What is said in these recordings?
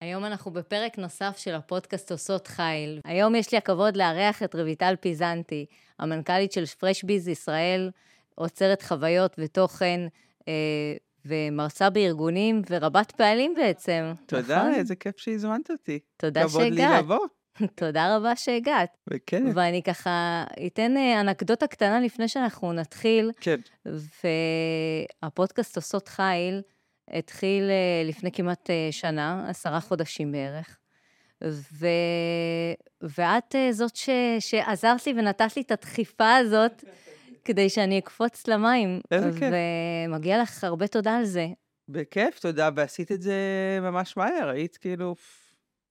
היום אנחנו בפרק נוסף של הפודקאסט עושות חיל. היום יש לי הכבוד לארח את רויטל פיזנטי, המנכ"לית של פרשביז ישראל, עוצרת חוויות ותוכן אה, ומרצה בארגונים ורבת פעלים בעצם. תודה, נכון? איזה כיף שהזמנת אותי. תודה כבוד לי שהגעת. לבוא. תודה רבה שהגעת. וכן, ואני ככה אתן אה, אנקדוטה קטנה לפני שאנחנו נתחיל. כן. והפודקאסט עושות חיל התחיל אה, לפני כמעט אה, שנה, עשרה חודשים בערך. ו... ואת אה, זאת ש... שעזרת לי ונתת לי את הדחיפה הזאת כדי שאני אקפוץ למים. איזה כיף. ומגיע לך הרבה תודה על זה. בכיף, תודה, ועשית את זה ממש מהר, היית כאילו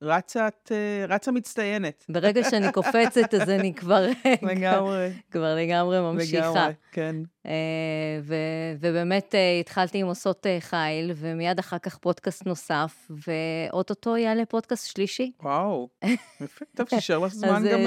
אה, רצה מצטיינת. ברגע שאני קופצת, אז אני כבר, לגמרי, כבר לגמרי ממשיכה. לגמרי, כן. אה, ו- ובאמת אה, התחלתי עם עושות אה, חיל, ומיד אחר כך פודקאסט נוסף, ואו-טו-טו יעלה פודקאסט שלישי. וואו, יפה, טוב, שישאר לך זמן גם.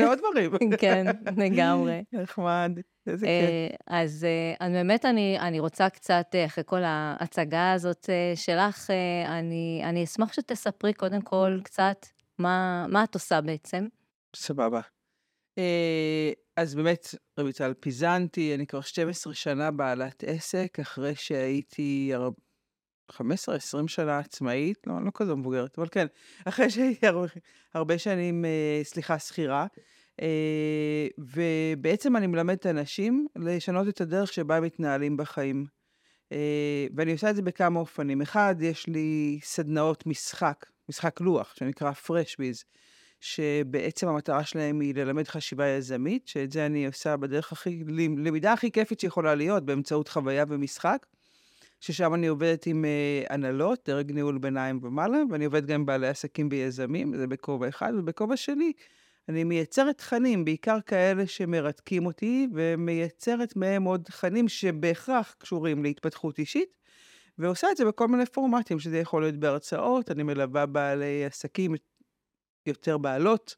לעוד דברים. כן, לגמרי. נחמד, איזה כיף. אז באמת, אני, אני רוצה קצת, אחרי כל ההצגה הזאת שלך, אני, אשמח שתספרי קודם כל קצת מה, מה את עושה בעצם. סבבה. אז באמת, רויטל פיזנטי, אני כבר 12 שנה בעלת עסק, אחרי שהייתי הר- 15-20 שנה עצמאית, לא, לא כזו מבוגרת, אבל כן, אחרי שהייתי הרבה, הרבה שנים, אה, סליחה, שכירה. אה, ובעצם אני מלמדת אנשים לשנות את הדרך שבה הם מתנהלים בחיים. אה, ואני עושה את זה בכמה אופנים. אחד, יש לי סדנאות משחק, משחק לוח, שנקרא פרשביז. שבעצם המטרה שלהם היא ללמד חשיבה יזמית, שאת זה אני עושה בדרך הכי, למידה הכי כיפית שיכולה להיות, באמצעות חוויה ומשחק, ששם אני עובדת עם אה, הנהלות, דרג ניהול ביניים ומעלה, ואני עובדת גם עם בעלי עסקים ויזמים, זה בכובע אחד, ובכובע שני, אני מייצרת תכנים, בעיקר כאלה שמרתקים אותי, ומייצרת מהם עוד תכנים שבהכרח קשורים להתפתחות אישית, ועושה את זה בכל מיני פורמטים, שזה יכול להיות בהרצאות, אני מלווה בעלי עסקים, יותר בעלות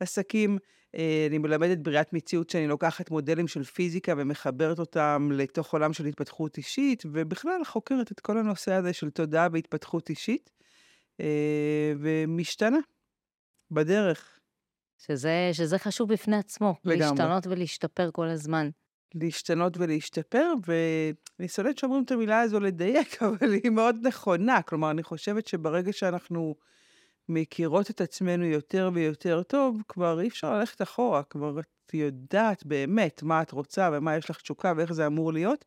עסקים. אה, אני מלמדת בריאת מציאות שאני לוקחת מודלים של פיזיקה ומחברת אותם לתוך עולם של התפתחות אישית, ובכלל חוקרת את כל הנושא הזה של תודעה והתפתחות אישית, אה, ומשתנה בדרך. שזה, שזה חשוב בפני עצמו, לגמרי. להשתנות ולהשתפר כל הזמן. להשתנות ולהשתפר, ואני שונאת שאומרים את המילה הזו לדייק, אבל היא מאוד נכונה. כלומר, אני חושבת שברגע שאנחנו מכירות את עצמנו יותר ויותר טוב, כבר אי אפשר ללכת אחורה, כבר את יודעת באמת מה את רוצה ומה יש לך תשוקה ואיך זה אמור להיות.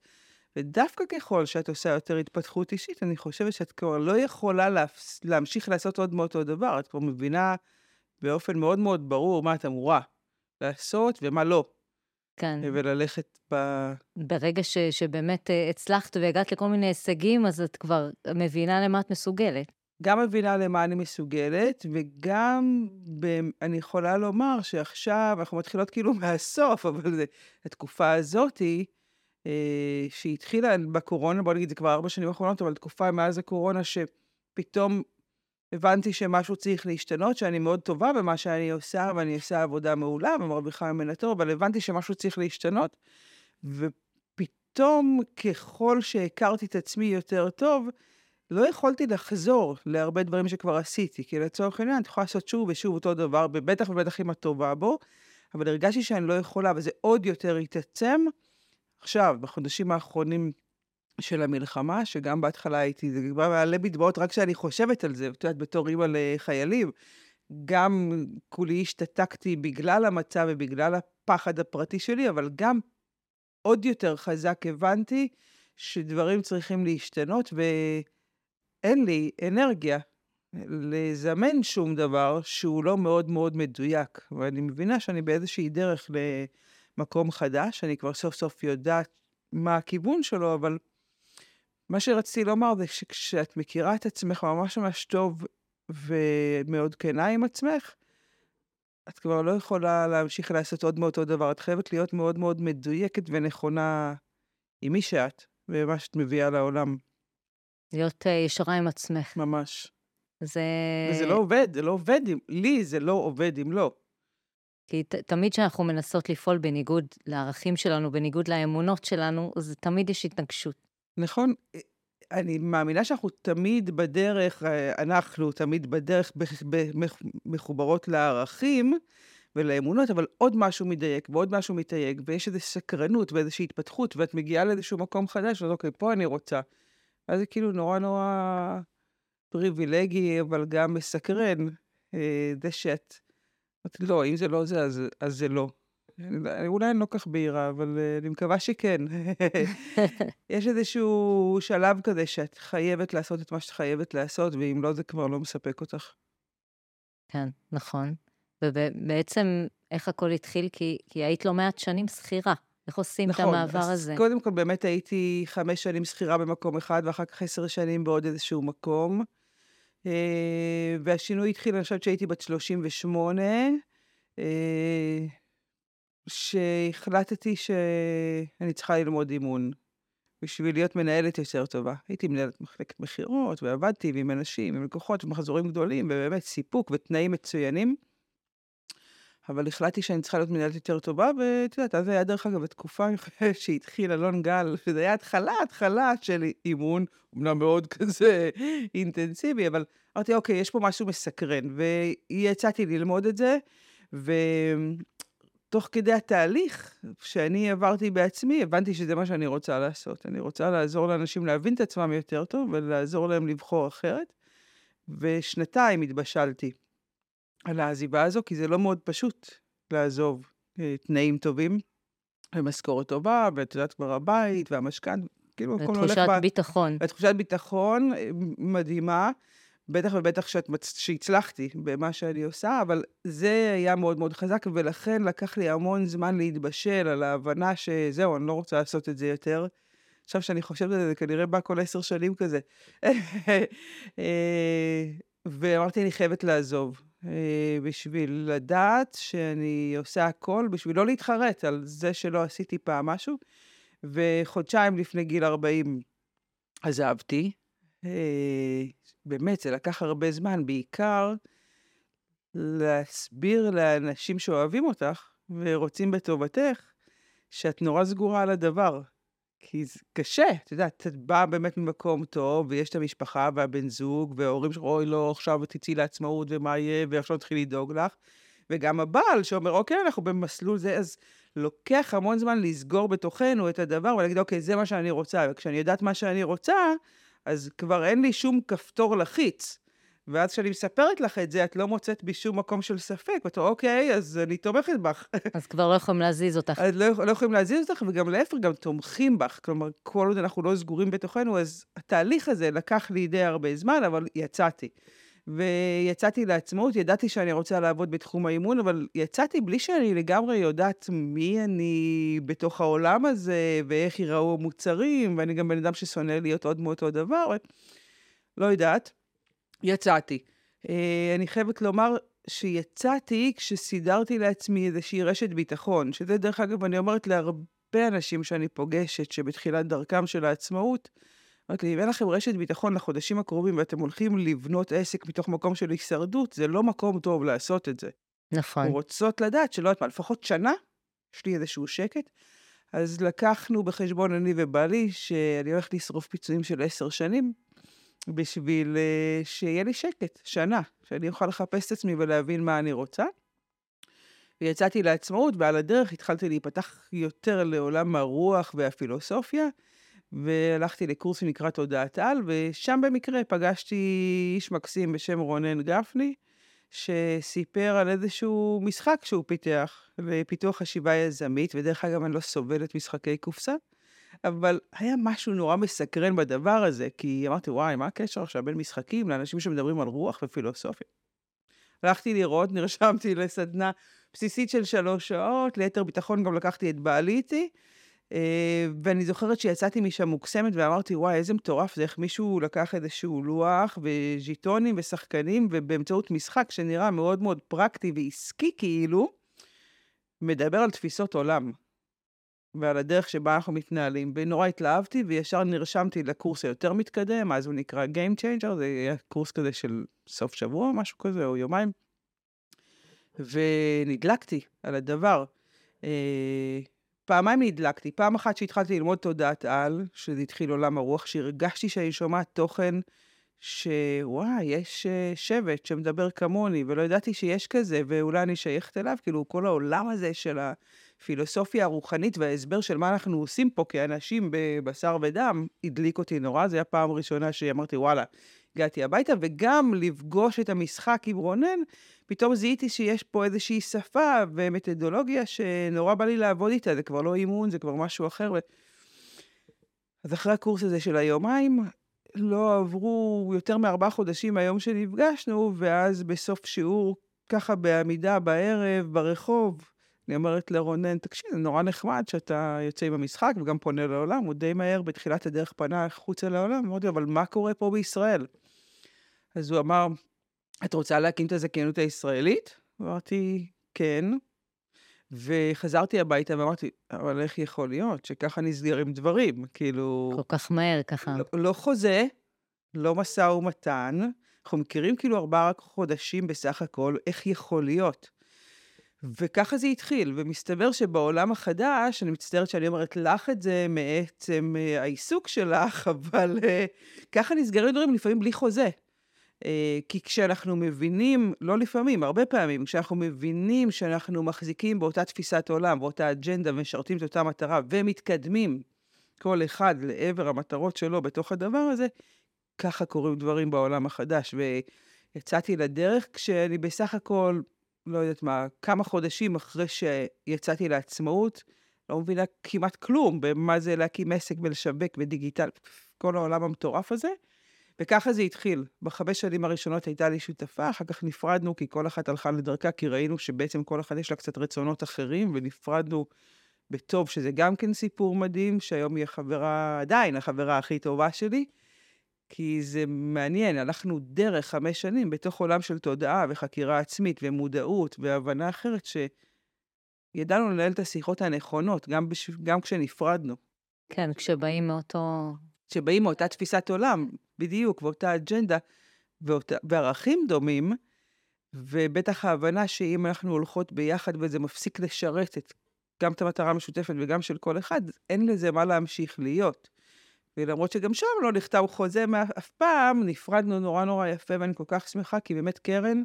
ודווקא ככל שאת עושה יותר התפתחות אישית, אני חושבת שאת כבר לא יכולה להפס... להמשיך לעשות עוד מאותו דבר. את כבר מבינה באופן מאוד מאוד ברור מה את אמורה לעשות ומה לא, כן. וללכת ב... ברגע ש, שבאמת אה, הצלחת והגעת לכל מיני הישגים, אז את כבר מבינה למה את מסוגלת. גם מבינה למה אני מסוגלת, וגם ב... אני יכולה לומר שעכשיו אנחנו מתחילות כאילו מהסוף, אבל התקופה הזאתי, אה, שהתחילה בקורונה, בוא נגיד זה כבר ארבע שנים האחרונות, אבל תקופה מאז הקורונה שפתאום הבנתי שמשהו צריך להשתנות, שאני מאוד טובה במה שאני עושה, ואני עושה עבודה מעולה ומרוויחה ממנה טוב, אבל הבנתי שמשהו צריך להשתנות, ופתאום ככל שהכרתי את עצמי יותר טוב, לא יכולתי לחזור להרבה דברים שכבר עשיתי, כי לצורך העניין את יכולה לעשות שוב ושוב אותו דבר, ובטח ובטח אם את טובה בו, אבל הרגשתי שאני לא יכולה, וזה עוד יותר התעצם. עכשיו, בחודשים האחרונים של המלחמה, שגם בהתחלה הייתי, זה כבר מעלה בדמעות רק כשאני חושבת על זה, את יודעת, בתור אימא לחיילים, גם כולי השתתקתי בגלל המצב ובגלל הפחד הפרטי שלי, אבל גם עוד יותר חזק הבנתי שדברים צריכים להשתנות, ואין לי אנרגיה לזמן שום דבר שהוא לא מאוד מאוד מדויק. ואני מבינה שאני באיזושהי דרך למקום חדש, אני כבר סוף סוף יודעת מה הכיוון שלו, אבל מה שרציתי לומר זה שכשאת מכירה את עצמך ממש ממש טוב ומאוד כנה עם עצמך, את כבר לא יכולה להמשיך לעשות עוד מאותו דבר. את חייבת להיות מאוד מאוד מדויקת ונכונה עם מי שאת ומה שאת מביאה לעולם, להיות אה, ישרה עם עצמך. ממש. זה... וזה לא עובד, זה לא עובד עם... לי זה לא עובד אם לא. כי ת, תמיד כשאנחנו מנסות לפעול בניגוד לערכים שלנו, בניגוד לאמונות שלנו, אז תמיד יש התנגשות. נכון? אני מאמינה שאנחנו תמיד בדרך, אה, אנחנו תמיד בדרך מחוברות לערכים ולאמונות, אבל עוד משהו מדייק ועוד משהו מתייג, ויש איזו סקרנות ואיזושהי התפתחות, ואת מגיעה לאיזשהו מקום חדש, אז אוקיי, פה אני רוצה. אז זה כאילו נורא נורא פריבילגי, אבל גם מסקרן, אה, זה שאת... לא, אם זה לא זה, אז, אז זה לא. אולי אני לא כך בהירה, אבל uh, אני מקווה שכן. יש איזשהו שלב כזה שאת חייבת לעשות את מה שאת חייבת לעשות, ואם לא, זה כבר לא מספק אותך. כן, נכון. ובעצם, איך הכל התחיל? כי, כי היית לא מעט שנים שכירה. איך עושים נכון, את המעבר אז הזה? קודם כל, באמת הייתי חמש שנים שכירה במקום אחד, ואחר כך עשר שנים בעוד איזשהו מקום. אה, והשינוי התחיל, אני חושבת שהייתי בת 38. שהחלטתי שאני צריכה ללמוד אימון בשביל להיות מנהלת יותר טובה. הייתי מנהלת מחלקת מכירות, ועבדתי עם אנשים, עם לקוחות, ומחזורים גדולים, ובאמת סיפוק ותנאים מצוינים. אבל החלטתי שאני צריכה להיות מנהלת יותר טובה, ואת יודעת, אז היה דרך אגב התקופה שהתחיל אלון גל, שזה היה התחלה, התחלה של אימון, אמנם מאוד כזה אינטנסיבי, אבל אמרתי, אוקיי, יש פה משהו מסקרן, ויצאתי ללמוד את זה, ו... תוך כדי התהליך שאני עברתי בעצמי, הבנתי שזה מה שאני רוצה לעשות. אני רוצה לעזור לאנשים להבין את עצמם יותר טוב ולעזור להם לבחור אחרת. ושנתיים התבשלתי על העזיבה הזו, כי זה לא מאוד פשוט לעזוב אה, תנאים טובים ומשכורת טובה, ואת יודעת כבר הבית והמשכנתה, כאילו הכל הולך... ותחושת ביטחון. ותחושת ביטחון אה, מדהימה. בטח ובטח שאת, שהצלחתי במה שאני עושה, אבל זה היה מאוד מאוד חזק, ולכן לקח לי המון זמן להתבשל על ההבנה שזהו, אני לא רוצה לעשות את זה יותר. עכשיו שאני חושבת על זה, זה כנראה בא כל עשר שנים כזה. אה, ואמרתי, אני חייבת לעזוב, בשביל לדעת שאני עושה הכל, בשביל לא להתחרט על זה שלא עשיתי פעם משהו. וחודשיים לפני גיל 40 עזבתי. אה, באמת, זה לקח הרבה זמן, בעיקר להסביר לאנשים שאוהבים אותך ורוצים בטובתך, שאת נורא סגורה על הדבר. כי זה קשה, את יודעת, את באה באמת ממקום טוב, ויש את המשפחה והבן זוג, וההורים שלך, אוי, לא, עכשיו תצאי לעצמאות, ומה יהיה, ועכשיו תתחיל לדאוג לך. וגם הבעל שאומר, אוקיי, אנחנו במסלול זה, אז לוקח המון זמן לסגור בתוכנו את הדבר ולהגיד, אוקיי, זה מה שאני רוצה, וכשאני יודעת מה שאני רוצה, אז כבר אין לי שום כפתור לחיץ. ואז כשאני מספרת לך את זה, את לא מוצאת בי שום מקום של ספק, ואתה אומר, אוקיי, אז אני תומכת בך. אז כבר לא יכולים להזיז אותך. אז לא, לא יכולים להזיז אותך, וגם להפך, גם תומכים בך. כלומר, כל עוד אנחנו לא סגורים בתוכנו, אז התהליך הזה לקח לי די הרבה זמן, אבל יצאתי. ויצאתי לעצמאות, ידעתי שאני רוצה לעבוד בתחום האימון, אבל יצאתי בלי שאני לגמרי יודעת מי אני בתוך העולם הזה, ואיך ייראו המוצרים, ואני גם בן אדם ששונא להיות עוד מאותו דבר, לא יודעת. יצאתי. אה, אני חייבת לומר שיצאתי כשסידרתי לעצמי איזושהי רשת ביטחון, שזה דרך אגב, אני אומרת להרבה אנשים שאני פוגשת, שבתחילת דרכם של העצמאות, אמרתי, אם אין לכם רשת ביטחון לחודשים הקרובים ואתם הולכים לבנות עסק מתוך מקום של הישרדות, זה לא מקום טוב לעשות את זה. נכון. רוצות לדעת שלא יודעת מה, לפחות שנה, יש לי איזשהו שקט. אז לקחנו בחשבון, אני ובעלי, שאני הולכת לשרוף פיצויים של עשר שנים, בשביל uh, שיהיה לי שקט, שנה, שאני אוכל לחפש את עצמי ולהבין מה אני רוצה. ויצאתי לעצמאות, ועל הדרך התחלתי להיפתח יותר לעולם הרוח והפילוסופיה. והלכתי לקורס שנקרא תודעת על, ושם במקרה פגשתי איש מקסים בשם רונן גפני, שסיפר על איזשהו משחק שהוא פיתח, לפיתוח חשיבה יזמית, ודרך אגב, אני לא סובלת משחקי קופסה, אבל היה משהו נורא מסקרן בדבר הזה, כי אמרתי, וואי, מה הקשר עכשיו בין משחקים לאנשים שמדברים על רוח ופילוסופיה? הלכתי לראות, נרשמתי לסדנה בסיסית של שלוש שעות, ליתר ביטחון גם לקחתי את בעלי איתי, אה, ואני זוכרת שיצאתי משם מוקסמת ואמרתי, וואי, איזה מטורף זה איך מישהו לקח איזשהו לוח וז'יטונים ושחקנים, ובאמצעות משחק שנראה מאוד מאוד פרקטי ועסקי כאילו, מדבר על תפיסות עולם. ועל הדרך שבה אנחנו מתנהלים, ונורא התלהבתי, וישר נרשמתי לקורס היותר מתקדם, אז הוא נקרא Game Changer, זה היה קורס כזה של סוף שבוע, משהו כזה, או יומיים. ונדלקתי על הדבר. אה, פעמיים נדלקתי. פעם אחת שהתחלתי ללמוד תודעת על, שזה התחיל עולם הרוח, שהרגשתי שאני שומעת תוכן שוואי, יש uh, שבט שמדבר כמוני, ולא ידעתי שיש כזה, ואולי אני שייכת אליו, כאילו כל העולם הזה של הפילוסופיה הרוחנית וההסבר של מה אנחנו עושים פה כאנשים בבשר ודם, הדליק אותי נורא. זו הייתה פעם ראשונה שאמרתי, וואלה, הגעתי הביתה, וגם לפגוש את המשחק עם רונן, פתאום זיהיתי שיש פה איזושהי שפה ומתודולוגיה שנורא בא לי לעבוד איתה, זה כבר לא אימון, זה כבר משהו אחר. ו... אז אחרי הקורס הזה של היומיים, לא עברו יותר מארבעה חודשים מהיום שנפגשנו, ואז בסוף שיעור, ככה בעמידה בערב, ברחוב, אני אומרת לרונן, תקשיב, זה נורא נחמד שאתה יוצא עם המשחק וגם פונה לעולם, הוא די מהר בתחילת הדרך פנה החוצה לעולם, אמרתי, אבל מה קורה פה בישראל? אז הוא אמר, את רוצה להקים את הזכיינות הישראלית? אמרתי, כן. וחזרתי הביתה ואמרתי, אבל איך יכול להיות שככה נסגרים דברים? כאילו... כל כך מהר, ככה. לא, לא חוזה, לא משא ומתן. אנחנו מכירים כאילו ארבעה חודשים בסך הכל, איך יכול להיות? וככה זה התחיל, ומסתבר שבעולם החדש, אני מצטערת שאני אומרת לך את זה מעצם אה, העיסוק שלך, אבל אה, ככה נסגרים דברים לפעמים בלי חוזה. אה, כי כשאנחנו מבינים, לא לפעמים, הרבה פעמים, כשאנחנו מבינים שאנחנו מחזיקים באותה תפיסת עולם, באותה אג'נדה, ומשרתים את אותה מטרה, ומתקדמים כל אחד לעבר המטרות שלו בתוך הדבר הזה, ככה קורים דברים בעולם החדש. ויצאתי לדרך כשאני בסך הכל, לא יודעת מה, כמה חודשים אחרי שיצאתי לעצמאות, לא מבינה כמעט כלום במה זה להקים עסק ולשווק ודיגיטל, כל העולם המטורף הזה. וככה זה התחיל. בחמש שנים הראשונות הייתה לי שותפה, אחר כך נפרדנו כי כל אחת הלכה לדרכה, כי ראינו שבעצם כל אחד יש לה קצת רצונות אחרים, ונפרדנו בטוב, שזה גם כן סיפור מדהים, שהיום היא החברה, עדיין החברה הכי טובה שלי, כי זה מעניין, הלכנו דרך חמש שנים בתוך עולם של תודעה וחקירה עצמית ומודעות והבנה אחרת, שידענו לנהל את השיחות הנכונות, גם, בש... גם כשנפרדנו. כן, כשבאים מאותו... כשבאים מאותה תפיסת עולם, בדיוק, ואותה אג'נדה, ואותה, וערכים דומים, ובטח ההבנה שאם אנחנו הולכות ביחד וזה מפסיק לשרת את, גם את המטרה המשותפת וגם של כל אחד, אין לזה מה להמשיך להיות. ולמרות שגם שם לא נכתב חוזה אף פעם, נפרדנו נורא נורא יפה, ואני כל כך שמחה, כי באמת קרן,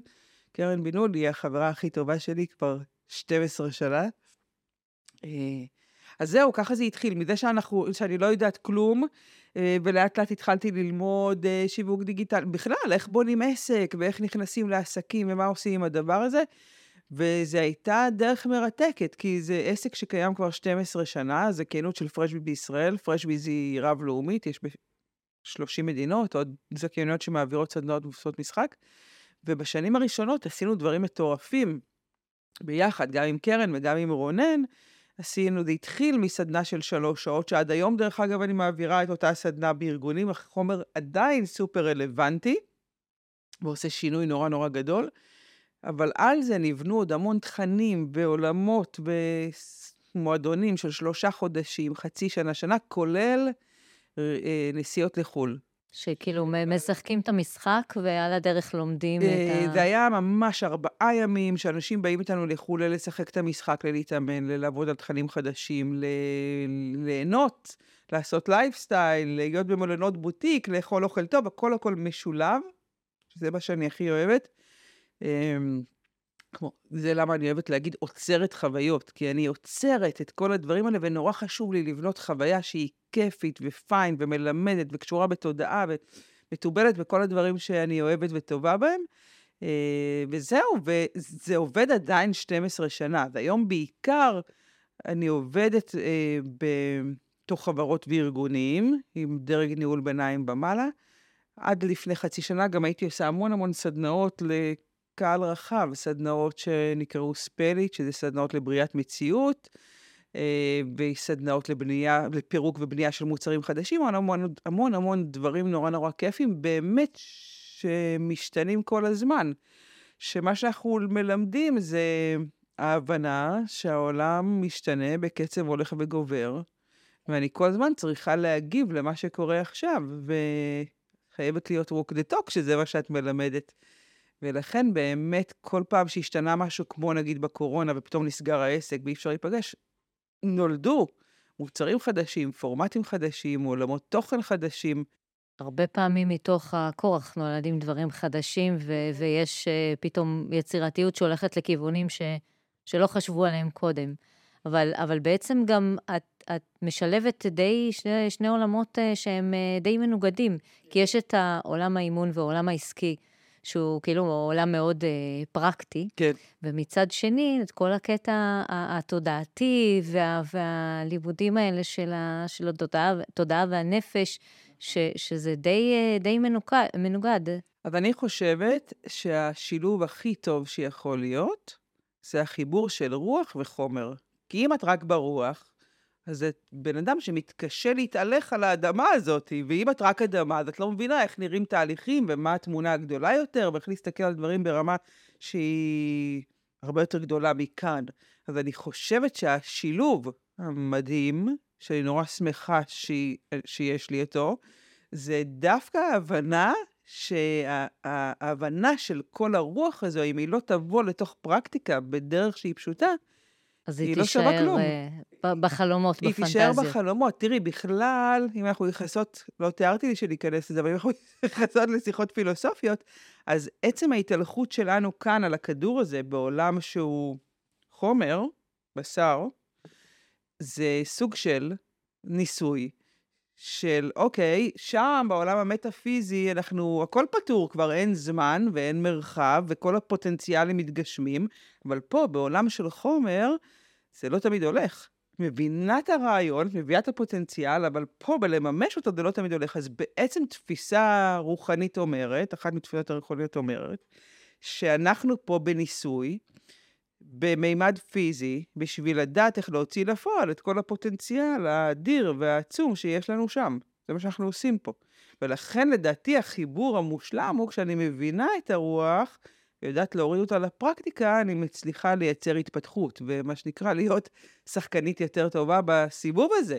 קרן בן נול היא החברה הכי טובה שלי כבר 12 שנה. אה, אז זהו, ככה זה התחיל, מזה שאנחנו, שאני לא יודעת כלום, אה, ולאט לאט התחלתי ללמוד אה, שיווק דיגיטלי, בכלל, איך בונים עסק, ואיך נכנסים לעסקים, ומה עושים עם הדבר הזה. וזו הייתה דרך מרתקת, כי זה עסק שקיים כבר 12 שנה, זה כנות של פרשבי בישראל, פרשבי היא רב-לאומית, יש ב-30 מדינות, עוד זכייניות שמעבירות סדנאות ובסות משחק, ובשנים הראשונות עשינו דברים מטורפים ביחד, גם עם קרן וגם עם רונן, עשינו, זה התחיל מסדנה של שלוש שעות, שעד היום, דרך אגב, אני מעבירה את אותה סדנה בארגונים, החומר עדיין סופר רלוונטי, ועושה שינוי נורא נורא גדול, אבל על זה נבנו עוד המון תכנים ועולמות ומועדונים של שלושה חודשים, חצי שנה, שנה, כולל אה, נסיעות לחו"ל. שכאילו משחקים את המשחק ועל הדרך לומדים את אה, ה... זה היה ממש ארבעה ימים שאנשים באים איתנו לחו"ל לשחק את המשחק, ללהתאמן, לעבוד על תכנים חדשים, ליהנות, לעשות לייפסטייל, להיות במלונות בוטיק, לאכול אוכל טוב, הכל הכל משולב, שזה מה שאני הכי אוהבת. אמ, כמו, זה למה אני אוהבת להגיד יוצרת חוויות, כי אני יוצרת את כל הדברים האלה, ונורא חשוב לי לבנות חוויה שהיא כיפית ו fun ומלמדת וקשורה בתודעה ומתובלת בכל הדברים שאני אוהבת וטובה בהם. אה, וזהו, וזה עובד עדיין 12 שנה. והיום בעיקר אני עובדת אה, בתוך חברות וארגונים, עם דרג ניהול ביניים במעלה. עד לפני חצי שנה גם הייתי עושה המון המון סדנאות קהל רחב, סדנאות שנקראו ספליט, שזה סדנאות לבריאת מציאות, אה, וסדנאות לבנייה, לפירוק ובנייה של מוצרים חדשים, המון המון, המון דברים נורא נורא כיפים, באמת שמשתנים כל הזמן. שמה שאנחנו מלמדים זה ההבנה שהעולם משתנה בקצב הולך וגובר, ואני כל הזמן צריכה להגיב למה שקורה עכשיו, וחייבת להיות walk the talk, שזה מה שאת מלמדת. ולכן באמת, כל פעם שהשתנה משהו, כמו נגיד בקורונה, ופתאום נסגר העסק ואי אפשר להיפגש, נולדו מוצרים חדשים, פורמטים חדשים, עולמות תוכן חדשים. הרבה פעמים מתוך הכורח נולדים דברים חדשים, ו- ויש uh, פתאום יצירתיות שהולכת לכיוונים ש- שלא חשבו עליהם קודם. אבל, אבל בעצם גם את, את משלבת די שני, שני עולמות uh, שהם uh, די מנוגדים, כי יש את העולם האימון והעולם העסקי, שהוא כאילו עולם מאוד uh, פרקטי. כן. ומצד שני, את כל הקטע התודעתי וה, והלימודים האלה של, ה, של התודעה והנפש, ש, שזה די, די מנוגד, מנוגד. אז אני חושבת שהשילוב הכי טוב שיכול להיות, זה החיבור של רוח וחומר. כי אם את רק ברוח, אז את בן אדם שמתקשה להתהלך על האדמה הזאת, ואם את רק אדמה, אז את לא מבינה איך נראים תהליכים ומה התמונה הגדולה יותר, ואיך להסתכל על דברים ברמה שהיא הרבה יותר גדולה מכאן. אז אני חושבת שהשילוב המדהים, שאני נורא שמחה ש... שיש לי אותו, זה דווקא ההבנה שההבנה של כל הרוח הזו, אם היא לא תבוא לתוך פרקטיקה בדרך שהיא פשוטה, אז היא, היא תישאר לא כלום. אה, בחלומות, היא בפנטזיות. היא תישאר בחלומות. תראי, בכלל, אם אנחנו נכנסות, לא תיארתי לי שניכנס לזה, אבל אם אנחנו נכנסות לשיחות פילוסופיות, אז עצם ההתהלכות שלנו כאן על הכדור הזה, בעולם שהוא חומר, בשר, זה סוג של ניסוי של, אוקיי, שם בעולם המטאפיזי אנחנו, הכל פתור, כבר אין זמן ואין מרחב וכל הפוטנציאלים מתגשמים, אבל פה, בעולם של חומר, זה לא תמיד הולך. מבינה את הרעיון, מביאה את הפוטנציאל, אבל פה בלממש אותו זה לא תמיד הולך. אז בעצם תפיסה רוחנית אומרת, אחת מתפיסות הרוחניות אומרת, שאנחנו פה בניסוי, במימד פיזי, בשביל לדעת איך להוציא לפועל את כל הפוטנציאל האדיר והעצום שיש לנו שם. זה מה שאנחנו עושים פה. ולכן לדעתי החיבור המושלם הוא כשאני מבינה את הרוח, ויודעת להוריד אותה לפרקטיקה, אני מצליחה לייצר התפתחות, ומה שנקרא להיות שחקנית יותר טובה בסיבוב הזה,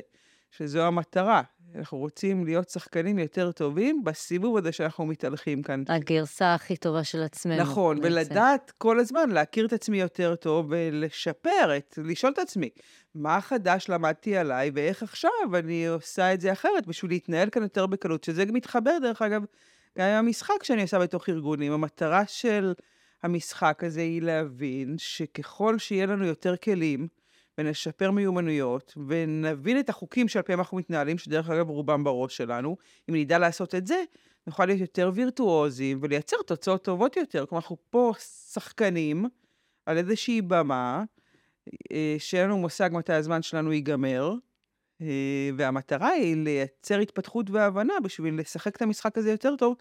שזו המטרה. אנחנו רוצים להיות שחקנים יותר טובים בסיבוב הזה שאנחנו מתהלכים כאן. הגרסה הכי טובה של עצמנו. נכון, בעצם. ולדעת כל הזמן, להכיר את עצמי יותר טוב ולשפר את, לשאול את עצמי, מה חדש למדתי עליי ואיך עכשיו אני עושה את זה אחרת, בשביל להתנהל כאן יותר בקלות, שזה מתחבר, דרך אגב, גם עם המשחק שאני עושה בתוך ארגונים. המטרה של המשחק הזה היא להבין שככל שיהיה לנו יותר כלים, ונשפר מיומנויות, ונבין את החוקים שעל פיהם אנחנו מתנהלים, שדרך אגב רובם בראש שלנו, אם נדע לעשות את זה, נוכל להיות יותר וירטואוזים ולייצר תוצאות טובות יותר. כלומר, אנחנו פה שחקנים על איזושהי במה, אה, שאין לנו מושג מתי הזמן שלנו ייגמר, והמטרה היא לייצר התפתחות והבנה בשביל לשחק את המשחק הזה יותר טוב.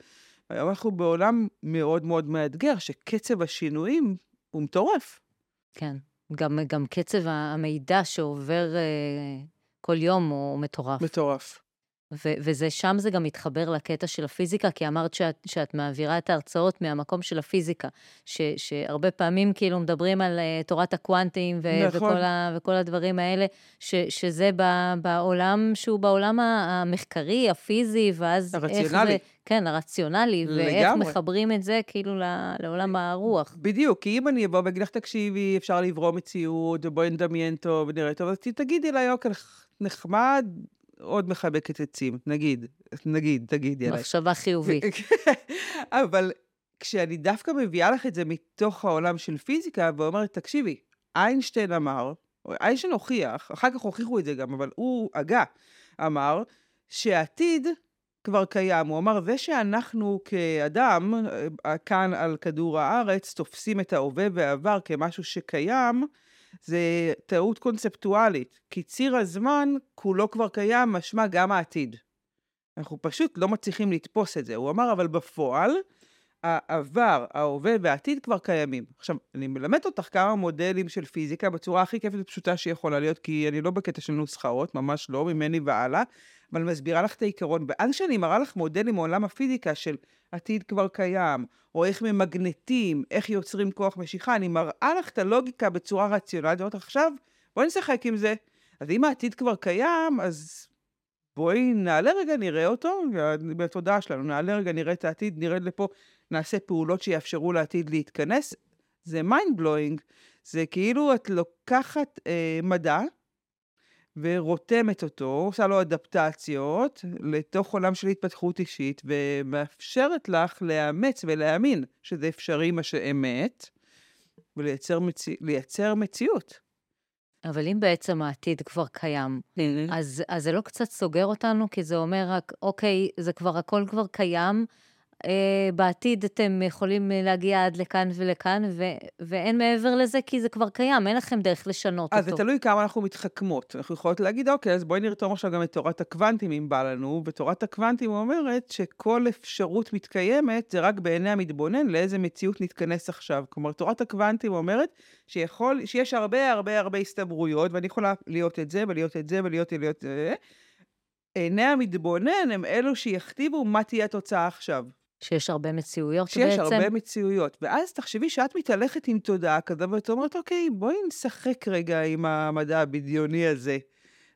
היום אנחנו בעולם מאוד מאוד מאתגר, שקצב השינויים הוא מטורף. כן. גם, גם קצב המידע שעובר אה, כל יום הוא מטורף. מטורף. ו- וזה, שם זה גם מתחבר לקטע של הפיזיקה, כי אמרת שאת, שאת מעבירה את ההרצאות מהמקום של הפיזיקה, ש- שהרבה פעמים כאילו מדברים על uh, תורת הקוונטים ו- נכון. וכל, ה- וכל הדברים האלה, ש- שזה ב- בעולם שהוא בעולם המחקרי, הפיזי, ואז הרציונלי. איך זה... כן, הרציונלי, לגמרי. ואיך מחברים את זה כאילו לעולם הרוח. בדיוק, כי אם אני אבוא ואגיד לך, תקשיבי, אפשר לברוא מציאות, ובואי נדמיין טוב, ונראה טוב, אז תגידי לה, יוקר, נחמד, עוד מחבקת עצים, נגיד, נגיד, תגידי עליי. מחשבה חיובית. אבל כשאני דווקא מביאה לך את זה מתוך העולם של פיזיקה, ואומרת, תקשיבי, איינשטיין אמר, איינשטיין הוכיח, אחר כך הוכיחו את זה גם, אבל הוא הגה, אמר, שהעתיד כבר קיים. הוא אמר, זה שאנחנו כאדם, אה, כאן על כדור הארץ, תופסים את ההווה והעבר כמשהו שקיים, זה טעות קונספטואלית, כי ציר הזמן כולו כבר קיים, משמע גם העתיד. אנחנו פשוט לא מצליחים לתפוס את זה. הוא אמר, אבל בפועל, העבר, ההווה והעתיד כבר קיימים. עכשיו, אני מלמד אותך כמה מודלים של פיזיקה בצורה הכי כיפית ופשוטה שיכולה להיות, כי אני לא בקטע של נוסחאות, ממש לא, ממני והלאה, אבל מסבירה לך את העיקרון. ואז כשאני מראה לך מודלים מעולם הפיזיקה של עתיד כבר קיים, או איך ממגנטים, איך יוצרים כוח משיכה, אני מראה לך את הלוגיקה בצורה רציונלית, ואומרת עכשיו, בואי נשחק עם זה. אז אם העתיד כבר קיים, אז בואי נעלה רגע, נראה אותו, בתודעה שלנו, נעלה רגע, נראה את העתיד, נרד לפה, נעשה פעולות שיאפשרו לעתיד להתכנס. זה mind blowing, זה כאילו את לוקחת אה, מדע, ורותמת אותו, עושה לו אדפטציות לתוך עולם של התפתחות אישית, ומאפשרת לך לאמץ ולהאמין שזה אפשרי מה שאמת, ולייצר מציא, מציאות. אבל אם בעצם העתיד כבר קיים, אז, אז זה לא קצת סוגר אותנו? כי זה אומר רק, אוקיי, זה כבר, הכל כבר קיים, בעתיד אתם יכולים להגיע עד לכאן ולכאן, ו- ואין מעבר לזה, כי זה כבר קיים, אין לכם דרך לשנות אז אותו. אז זה תלוי כמה אנחנו מתחכמות. אנחנו יכולות להגיד, אוקיי, אז בואי נרתום עכשיו גם את תורת הקוונטים, אם בא לנו, ותורת הקוונטים אומרת שכל אפשרות מתקיימת, זה רק בעיני המתבונן לאיזה מציאות נתכנס עכשיו. כלומר, תורת הקוונטים אומרת שיכול, שיש הרבה הרבה הרבה הסתברויות, ואני יכולה להיות את זה, ולהיות את זה, ולהיות את זה. עיני המתבונן הם אלו שיכתיבו מה תהיה התוצאה עכשיו. שיש הרבה מציאויות שיש בעצם. שיש הרבה מציאויות. ואז תחשבי שאת מתהלכת עם תודעה כזו, ואת אומרת, אוקיי, בואי נשחק רגע עם המדע הבדיוני הזה,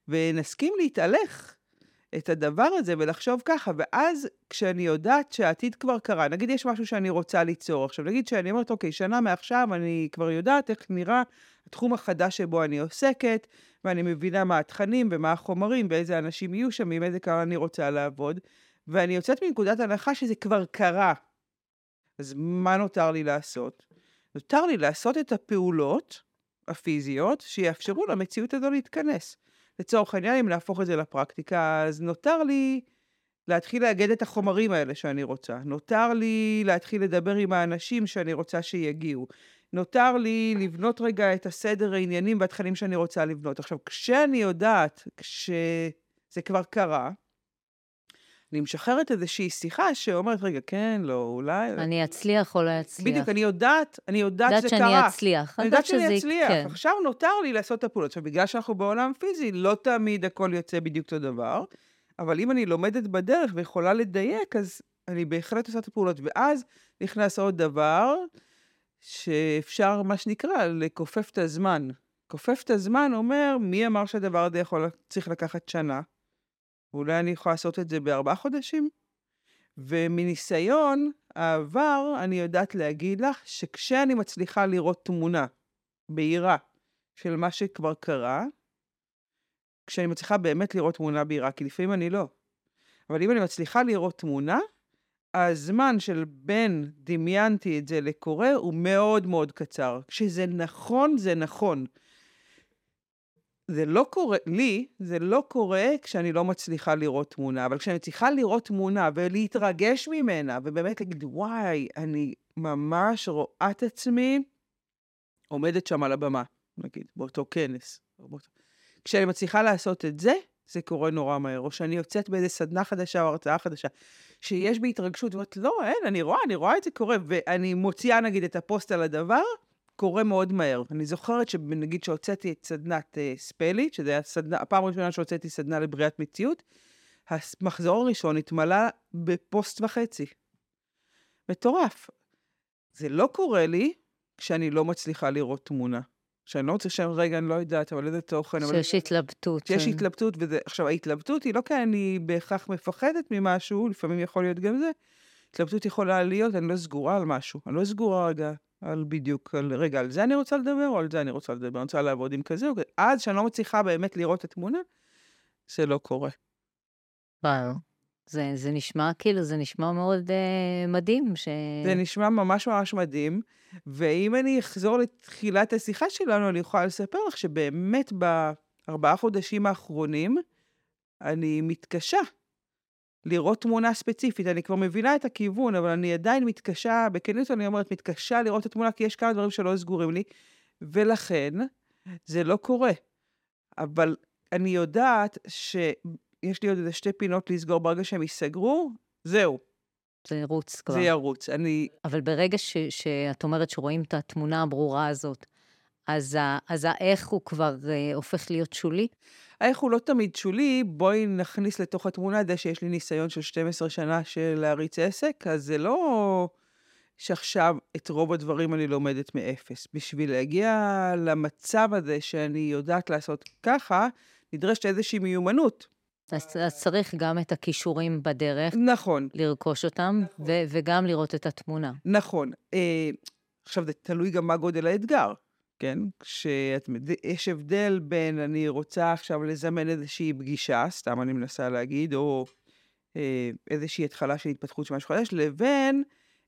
ונסכים להתהלך את הדבר הזה ולחשוב ככה. ואז כשאני יודעת שהעתיד כבר קרה, נגיד יש משהו שאני רוצה ליצור, עכשיו נגיד שאני אומרת, אוקיי, שנה מעכשיו אני כבר יודעת איך נראה התחום החדש שבו אני עוסקת, ואני מבינה מה התכנים ומה החומרים, ואיזה אנשים יהיו שם, עם איזה קהל אני רוצה לעבוד. ואני יוצאת מנקודת הנחה שזה כבר קרה. אז מה נותר לי לעשות? נותר לי לעשות את הפעולות הפיזיות שיאפשרו למציאות הזו להתכנס. לצורך העניין, אם להפוך את זה לפרקטיקה, אז נותר לי להתחיל לאגד את החומרים האלה שאני רוצה. נותר לי להתחיל לדבר עם האנשים שאני רוצה שיגיעו. נותר לי לבנות רגע את הסדר העניינים והתכנים שאני רוצה לבנות. עכשיו, כשאני יודעת שזה כבר קרה, אני משחררת איזושהי שיחה שאומרת, רגע, כן, לא, אולי... אני אצליח או לא אצליח. בדיוק, אני יודעת, אני יודעת שזה קרה. יודעת שאני אצליח. אני יודעת שאני אצליח. כן. עכשיו נותר לי לעשות את הפעולות. עכשיו, בגלל שאנחנו בעולם פיזי, לא תמיד הכל יוצא בדיוק אותו דבר, אבל אם אני לומדת בדרך ויכולה לדייק, אז אני בהחלט עושה את הפעולות. ואז נכנס עוד דבר, שאפשר, מה שנקרא, לכופף את הזמן. כופף את הזמן אומר, מי אמר שהדבר הזה יכול, צריך לקחת שנה? ואולי אני יכולה לעשות את זה בארבעה חודשים. ומניסיון העבר, אני יודעת להגיד לך שכשאני מצליחה לראות תמונה בהירה של מה שכבר קרה, כשאני מצליחה באמת לראות תמונה בהירה, כי לפעמים אני לא. אבל אם אני מצליחה לראות תמונה, הזמן של בין דמיינתי את זה לקורה הוא מאוד מאוד קצר. כשזה נכון, זה נכון. זה לא קורה, לי, זה לא קורה כשאני לא מצליחה לראות תמונה, אבל כשאני צריכה לראות תמונה ולהתרגש ממנה, ובאמת להגיד, וואי, אני ממש רואה את עצמי עומדת שם על הבמה, נגיד, באותו כנס. באותו... כשאני מצליחה לעשות את זה, זה קורה נורא מהר, או שאני יוצאת באיזה סדנה חדשה או הרצאה חדשה, שיש בי התרגשות, ואומרת, לא, אין, אני רואה, אני רואה את זה קורה, ואני מוציאה נגיד את הפוסט על הדבר, קורה מאוד מהר. אני זוכרת שנגיד שהוצאתי את סדנת uh, ספלית, שזה הסדנה, הפעם הראשונה שהוצאתי סדנה לבריאת מציאות, המחזור הראשון התמלא בפוסט וחצי. מטורף. זה לא קורה לי כשאני לא מצליחה לראות תמונה. שאני לא רוצה שם, רגע, אני לא יודעת, אבל איזה תוכן. שיש התלבטות. שיש כן. התלבטות, וזה, עכשיו, ההתלבטות היא לא כי אני בהכרח מפחדת ממשהו, לפעמים יכול להיות גם זה. התלבטות יכולה להיות, אני לא סגורה על משהו. אני לא סגורה רגע על בדיוק, על רגע, על זה אני רוצה לדבר, או על זה אני רוצה לדבר, אני רוצה לעבוד עם כזה, עד שאני לא מצליחה באמת לראות את התמונה, זה לא קורה. וואו. זה, זה נשמע כאילו, זה נשמע מאוד uh, מדהים. ש... זה נשמע ממש ממש מדהים, ואם אני אחזור לתחילת השיחה שלנו, אני יכולה לספר לך שבאמת בארבעה חודשים האחרונים, אני מתקשה לראות תמונה ספציפית. אני כבר מבינה את הכיוון, אבל אני עדיין מתקשה, בכנות אני אומרת, מתקשה לראות את התמונה, כי יש כמה דברים שלא סגורים לי, ולכן זה לא קורה. אבל אני יודעת שיש לי עוד איזה שתי פינות לסגור ברגע שהם ייסגרו, זהו. זה ירוץ כבר. זה ירוץ. אני... אבל ברגע ש, שאת אומרת שרואים את התמונה הברורה הזאת, אז, אז האיך הוא כבר uh, הופך להיות שולי? האיך הוא לא תמיד שולי, בואי נכניס לתוך התמונה זה שיש לי ניסיון של 12 שנה של להריץ עסק, אז זה לא שעכשיו את רוב הדברים אני לומדת מאפס. בשביל להגיע למצב הזה שאני יודעת לעשות ככה, נדרשת איזושהי מיומנות. אז, אז צריך גם את הכישורים בדרך. נכון. לרכוש אותם, נכון. ו- וגם לראות את התמונה. נכון. אה, עכשיו, זה תלוי גם מה גודל האתגר. כן? כשיש הבדל בין אני רוצה עכשיו לזמן איזושהי פגישה, סתם אני מנסה להגיד, או אה, איזושהי התחלה של התפתחות של משהו חדש, לבין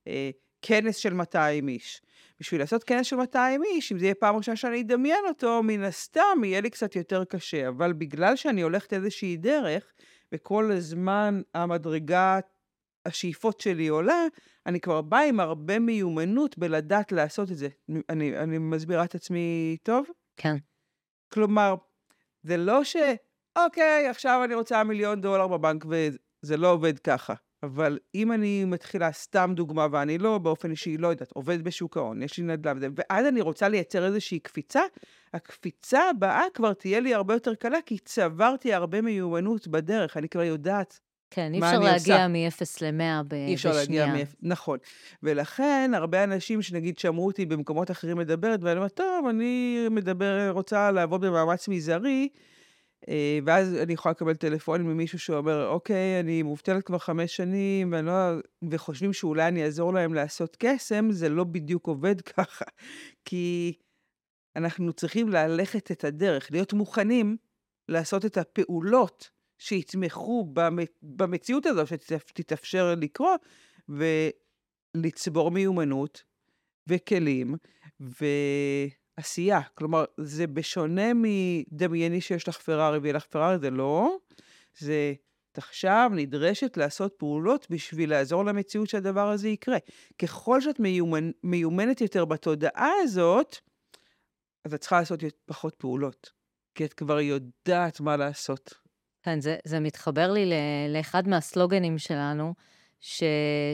אה, כנס של 200 איש. בשביל לעשות כנס של 200 איש, אם זה יהיה פעם ראשונה שאני אדמיין אותו, מן הסתם יהיה לי קצת יותר קשה. אבל בגלל שאני הולכת איזושהי דרך, וכל הזמן המדרגה, השאיפות שלי עולה, אני כבר באה עם הרבה מיומנות בלדעת לעשות את זה. אני, אני מסבירה את עצמי טוב? כן. כלומר, זה לא ש... אוקיי, עכשיו אני רוצה מיליון דולר בבנק וזה לא עובד ככה. אבל אם אני מתחילה, סתם דוגמה, ואני לא באופן אישי, לא יודעת, עובד בשוק ההון, יש לי נדל"ן, ואז אני רוצה לייצר איזושהי קפיצה, הקפיצה הבאה כבר תהיה לי הרבה יותר קלה, כי צברתי הרבה מיומנות בדרך, אני כבר יודעת כן, אי אפשר להגיע מ-0 ל-100 בשנייה. אי אפשר להגיע מ-0, נכון. ולכן, הרבה אנשים שנגיד שמעו אותי במקומות אחרים מדברת, ואני אומרת, טוב, אני מדבר, רוצה לעבוד במאמץ מזערי, אה, ואז אני יכולה לקבל טלפון ממישהו שאומר, אוקיי, אני מובטלת כבר חמש שנים, ואני לא... וחושבים שאולי אני אעזור להם לעשות קסם, זה לא בדיוק עובד ככה. כי אנחנו צריכים ללכת את הדרך, להיות מוכנים לעשות את הפעולות שיתמכו במציאות הזו שתתאפשר לקרוא, ולצבור מיומנות וכלים, ו... עשייה. כלומר, זה בשונה מדמייני שיש לך פרארי ויהיה לך פרארי, זה לא. זה, עכשיו נדרשת לעשות פעולות בשביל לעזור למציאות שהדבר הזה יקרה. ככל שאת מיומנ, מיומנת יותר בתודעה הזאת, אז את צריכה לעשות פחות פעולות, כי את כבר יודעת מה לעשות. כן, זה, זה מתחבר לי לאחד מהסלוגנים שלנו, ש,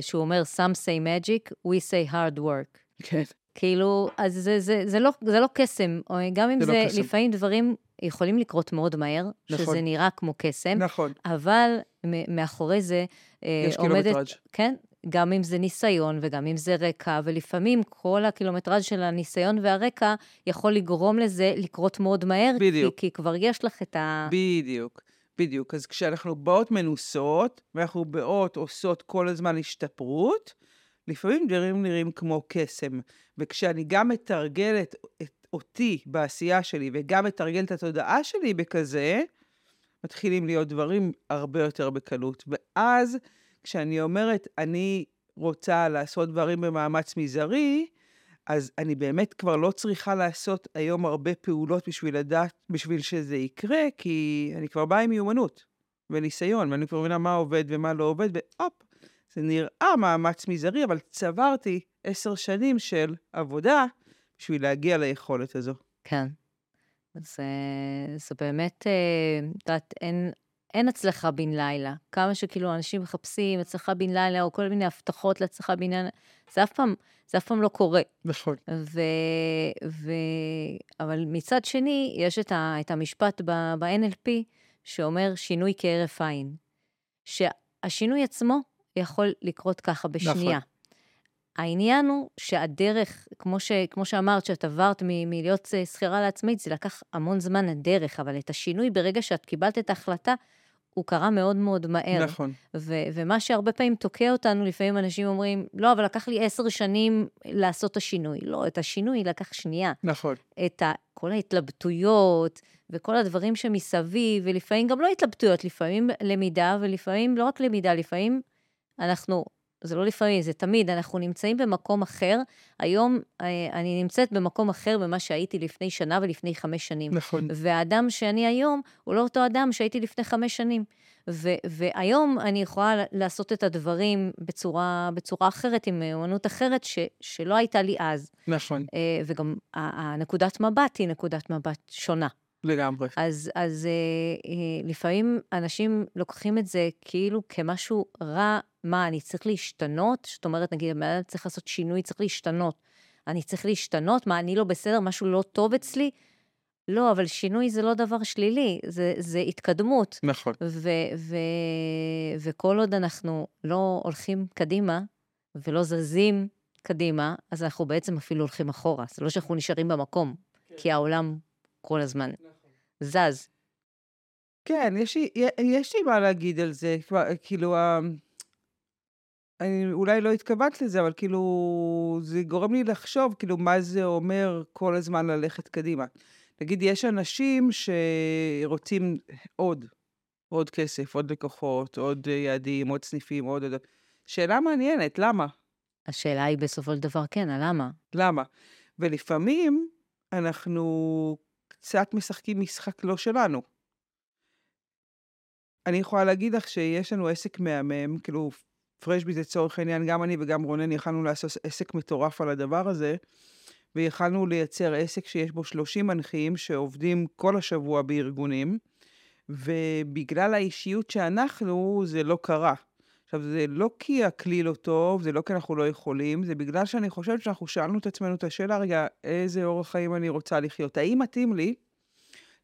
שהוא אומר, Some say magic, we say hard work. כן. כאילו, אז זה, זה, זה, לא, זה לא קסם, או גם אם זה, זה לא קסם. לפעמים דברים יכולים לקרות מאוד מהר, נכון. שזה נראה כמו קסם, נכון. אבל מאחורי זה אה, יש עומדת... קילומטראז'. כן, גם אם זה ניסיון וגם אם זה רקע, ולפעמים כל הקילומטראז' של הניסיון והרקע יכול לגרום לזה לקרות מאוד מהר, בדיוק. כי, כי כבר יש לך את ה... בדיוק. בדיוק. אז כשאנחנו באות מנוסות, ואנחנו באות עושות כל הזמן השתפרות, לפעמים דברים נראים כמו קסם. וכשאני גם מתרגלת את אותי בעשייה שלי וגם מתרגלת את התודעה שלי בכזה, מתחילים להיות דברים הרבה יותר בקלות. ואז כשאני אומרת, אני רוצה לעשות דברים במאמץ מזערי, אז אני באמת כבר לא צריכה לעשות היום הרבה פעולות בשביל לדעת, בשביל שזה יקרה, כי אני כבר באה עם מיומנות וניסיון, ואני כבר מבינה מה עובד ומה לא עובד, והופ, זה נראה מאמץ מזערי, אבל צברתי עשר שנים של עבודה בשביל להגיע ליכולת הזו. כן. זה, זה באמת, אה, את יודעת, אין, אין הצלחה בן לילה. כמה שכאילו אנשים מחפשים הצלחה בן לילה, או כל מיני הבטחות להצלחה בן לילה, זה אף פעם, זה אף פעם לא קורה. נכון. ו, ו, אבל מצד שני, יש את, ה, את המשפט ב-NLP שאומר שינוי כהרף עין. שהשינוי עצמו יכול לקרות ככה בשנייה. נכון. העניין הוא שהדרך, כמו, ש, כמו שאמרת, שאת עברת מ, מלהיות אה, שכירה לעצמאית, זה לקח המון זמן הדרך, אבל את השינוי ברגע שאת קיבלת את ההחלטה, הוא קרה מאוד מאוד מהר. נכון. ו- ומה שהרבה פעמים תוקע אותנו, לפעמים אנשים אומרים, לא, אבל לקח לי עשר שנים לעשות את השינוי. לא, את השינוי לקח שנייה. נכון. את ה- כל ההתלבטויות וכל הדברים שמסביב, ולפעמים גם לא התלבטויות, לפעמים למידה, ולפעמים לא רק למידה, לפעמים אנחנו, זה לא לפעמים, זה תמיד, אנחנו נמצאים במקום אחר. היום אה, אני נמצאת במקום אחר ממה שהייתי לפני שנה ולפני חמש שנים. נכון. והאדם שאני היום, הוא לא אותו אדם שהייתי לפני חמש שנים. ו- והיום אני יכולה לעשות את הדברים בצורה, בצורה אחרת, עם אמנות אחרת, ש- שלא הייתה לי אז. נכון. אה, וגם הנקודת מבט היא נקודת מבט שונה. לגמרי. אז, אז אה, אה, לפעמים אנשים לוקחים את זה כאילו כמשהו רע, מה, אני צריך להשתנות? זאת אומרת, נגיד, אני צריך לעשות שינוי, צריך להשתנות. אני צריך להשתנות? מה, אני לא בסדר? משהו לא טוב אצלי? לא, אבל שינוי זה לא דבר שלילי, זה, זה התקדמות. נכון. ו, ו, וכל עוד אנחנו לא הולכים קדימה ולא זזים קדימה, אז אנחנו בעצם אפילו הולכים אחורה. זה לא שאנחנו נשארים במקום, כן. כי העולם כל הזמן נכון. זז. כן, יש לי, יש לי מה להגיד על זה, כאילו, אני אולי לא התכוונת לזה, אבל כאילו, זה גורם לי לחשוב, כאילו, מה זה אומר כל הזמן ללכת קדימה. נגיד, יש אנשים שרוצים עוד, עוד כסף, עוד לקוחות, עוד יעדים, עוד סניפים, עוד... עוד... שאלה מעניינת, למה? השאלה היא בסופו של דבר, כן, הלמה? למה? ולפעמים אנחנו קצת משחקים משחק לא שלנו. אני יכולה להגיד לך שיש לנו עסק מהמם, כאילו, פרשביט לצורך העניין, גם אני וגם רונן יכלנו לעשות עסק מטורף על הדבר הזה, ויכלנו לייצר עסק שיש בו 30 מנחים שעובדים כל השבוע בארגונים, ובגלל האישיות שאנחנו, זה לא קרה. עכשיו, זה לא כי הכלי לא טוב, זה לא כי אנחנו לא יכולים, זה בגלל שאני חושבת שאנחנו שאלנו את עצמנו את השאלה, רגע, איזה אורח חיים אני רוצה לחיות? האם מתאים לי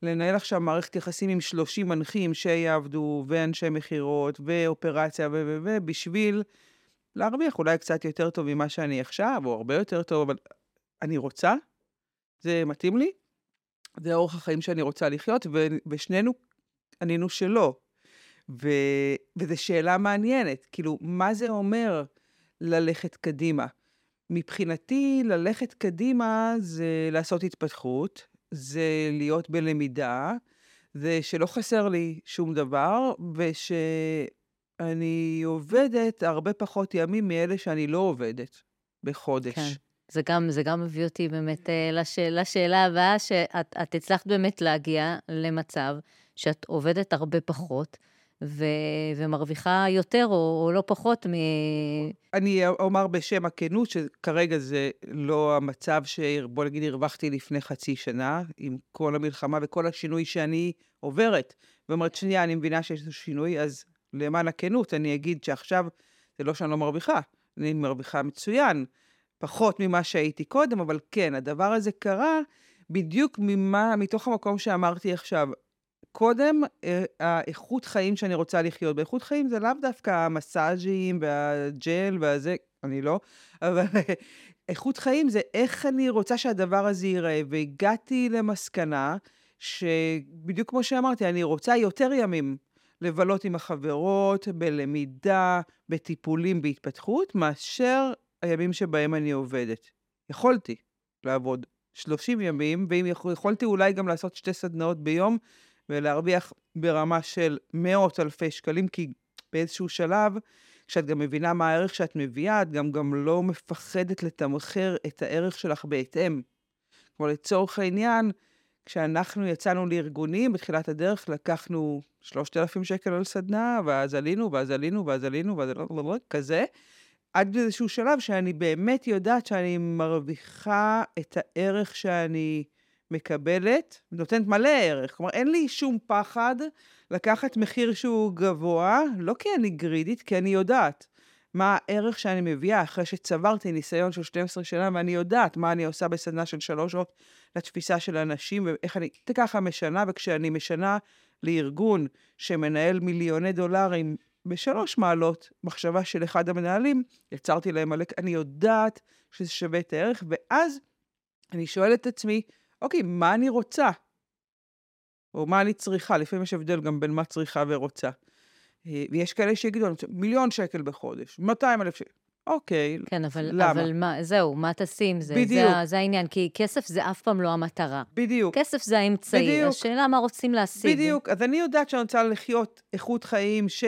לנהל עכשיו מערכת יחסים עם 30 מנחים שיעבדו, ואנשי מכירות, ואופרציה, ו... ו... ו... בשביל להרוויח אולי קצת יותר טוב ממה שאני עכשיו, או הרבה יותר טוב, אבל אני רוצה? זה מתאים לי? זה אורח החיים שאני רוצה לחיות, ו... ושנינו ענינו שלא. ו... וזו שאלה מעניינת, כאילו, מה זה אומר ללכת קדימה? מבחינתי, ללכת קדימה זה לעשות התפתחות, זה להיות בלמידה, זה שלא חסר לי שום דבר, ושאני עובדת הרבה פחות ימים מאלה שאני לא עובדת בחודש. כן. זה גם, זה גם מביא אותי באמת אה, לשאלה, לשאלה הבאה, שאת הצלחת באמת להגיע למצב שאת עובדת הרבה פחות, ו, ומרוויחה יותר או, או לא פחות מ... אני אומר בשם הכנות, שכרגע זה לא המצב שבוא נגיד הרווחתי לפני חצי שנה, עם כל המלחמה וכל השינוי שאני עוברת. ואומרת, שנייה, אני מבינה שיש שינוי, אז למען הכנות, אני אגיד שעכשיו זה לא שאני לא מרוויחה, אני מרוויחה מצוין, פחות ממה שהייתי קודם, אבל כן, הדבר הזה קרה בדיוק ממה, מתוך המקום שאמרתי עכשיו. קודם, אה, האיכות חיים שאני רוצה לחיות. באיכות חיים זה לאו דווקא המסאז'ים והג'ל והזה, אני לא, אבל איכות חיים זה איך אני רוצה שהדבר הזה ייראה. והגעתי למסקנה שבדיוק כמו שאמרתי, אני רוצה יותר ימים לבלות עם החברות, בלמידה, בטיפולים, בהתפתחות, מאשר הימים שבהם אני עובדת. יכולתי לעבוד 30 ימים, ואם יכולתי אולי גם לעשות שתי סדנאות ביום, ולהרוויח ברמה של מאות אלפי שקלים, כי באיזשהו שלב, כשאת גם מבינה מה הערך שאת מביאה, את גם, גם לא מפחדת לתמחר את הערך שלך בהתאם. כלומר, לצורך העניין, כשאנחנו יצאנו לארגונים, בתחילת הדרך לקחנו 3,000 שקל על סדנה, ואז עלינו, ואז עלינו, ואז עלינו, ואז עלינו, כזה, עד איזשהו שלב שאני באמת יודעת שאני מרוויחה את הערך שאני מקבלת, נותנת מלא ערך. כלומר, אין לי שום פחד לקחת מחיר שהוא גבוה, לא כי אני גרידית, כי אני יודעת מה הערך שאני מביאה אחרי שצברתי ניסיון של 12 שנה, ואני יודעת מה אני עושה בסדנה של שלוש שעות לתפיסה של אנשים, ואיך אני ככה משנה, וכשאני משנה לארגון שמנהל מיליוני דולרים בשלוש מעלות, מחשבה של אחד המנהלים, יצרתי להם מלא, אני יודעת שזה שווה את הערך, ואז אני שואלת את עצמי, אוקיי, מה אני רוצה? או מה אני צריכה? לפעמים יש הבדל גם בין מה צריכה ורוצה. אה, ויש כאלה שיגידו, מיליון שקל בחודש, 200 אלף שקל. אוקיי, כן, אבל, למה? אבל מה, זהו, מה תשים? זה, בדיוק. זה, זה העניין, כי כסף זה אף פעם לא המטרה. בדיוק. כסף זה האמצעי. בדיוק. השאלה מה רוצים להשיג. בדיוק. אז אני יודעת שאני רוצה לחיות איכות חיים ש...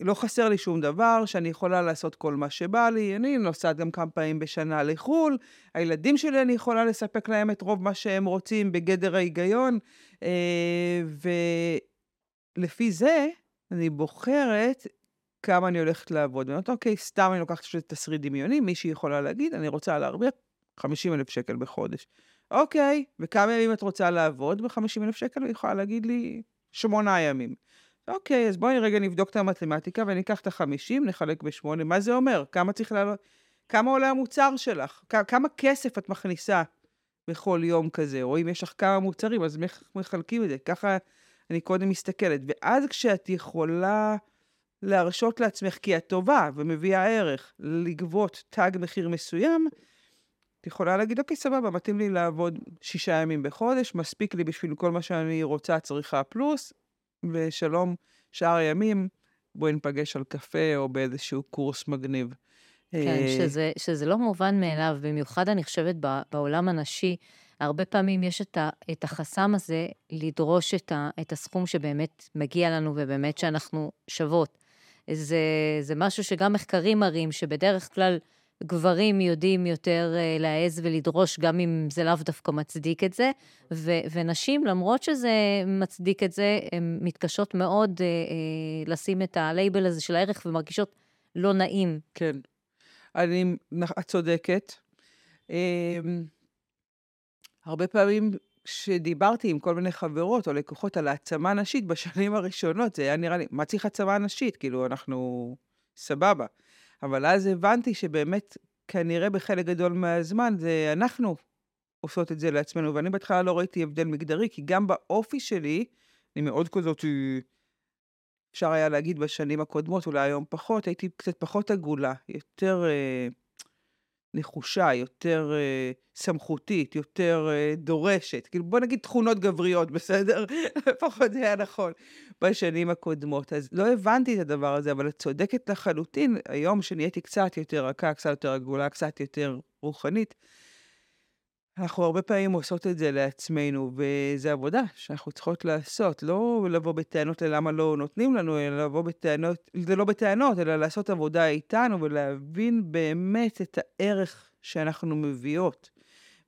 לא חסר לי שום דבר, שאני יכולה לעשות כל מה שבא לי. אני נוסעת גם כמה פעמים בשנה לחו"ל, הילדים שלי, אני יכולה לספק להם את רוב מה שהם רוצים בגדר ההיגיון, אה, ולפי זה אני בוחרת כמה אני הולכת לעבוד. ואני אומרת, אוקיי, סתם אני לוקחת שזה תסריט דמיוני, מישהי יכולה להגיד, אני רוצה להרוויח 50 אלף שקל בחודש. אוקיי, וכמה ימים את רוצה לעבוד ב-50 אלף שקל? היא יכולה להגיד לי, שמונה ימים. אוקיי, אז בואי רגע נבדוק את המתמטיקה וניקח את החמישים, נחלק בשמונה, מה זה אומר? כמה צריך לעלות? כמה עולה המוצר שלך? כמה כסף את מכניסה בכל יום כזה? או אם יש לך כמה מוצרים, אז איך מחלקים את זה? ככה אני קודם מסתכלת. ואז כשאת יכולה להרשות לעצמך, כי את טובה ומביאה ערך, לגבות תג מחיר מסוים, את יכולה להגיד, אוקיי, סבבה, מתאים לי לעבוד שישה ימים בחודש, מספיק לי בשביל כל מה שאני רוצה, צריכה פלוס, ושלום, שאר הימים, בואי ניפגש על קפה או באיזשהו קורס מגניב. כן, אה, שזה, שזה לא מובן מאליו, במיוחד אני חושבת בעולם הנשי, הרבה פעמים יש את, ה, את החסם הזה לדרוש את, ה, את הסכום שבאמת מגיע לנו ובאמת שאנחנו שוות. זה, זה משהו שגם מחקרים מראים שבדרך כלל גברים יודעים יותר אה, להעז ולדרוש, גם אם זה לאו דווקא מצדיק את זה, ו, ונשים, למרות שזה מצדיק את זה, הן מתקשות מאוד אה, אה, לשים את הלייבל הזה של הערך ומרגישות לא נעים. כן. אני, את צודקת. אמ, הרבה פעמים כשדיברתי עם כל מיני חברות או לקוחות על העצמה נשית בשנים הראשונות, זה היה נראה לי, מה צריך העצמה נשית? כאילו, אנחנו סבבה. אבל אז הבנתי שבאמת, כנראה בחלק גדול מהזמן, זה אנחנו עושות את זה לעצמנו, ואני בהתחלה לא ראיתי הבדל מגדרי, כי גם באופי שלי, אני מאוד כזאת, אה, אפשר היה להגיד בשנים הקודמות, אולי היום פחות, הייתי קצת פחות עגולה, יותר אה, נחושה, יותר אה, סמכותית, יותר אה, דורשת. כאילו, בוא נגיד תכונות גבריות, בסדר? לפחות זה היה נכון בשנים הקודמות. אז לא הבנתי את הדבר הזה, אבל את צודקת לחלוטין, היום שנהייתי קצת יותר רכה, קצת יותר עגולה, קצת יותר רוחנית, אנחנו הרבה פעמים עושות את זה לעצמנו, וזו עבודה שאנחנו צריכות לעשות. לא לבוא בטענות ללמה לא נותנים לנו, אלא לבוא בטענות, זה לא בטענות, אלא לעשות עבודה איתנו ולהבין באמת את הערך שאנחנו מביאות.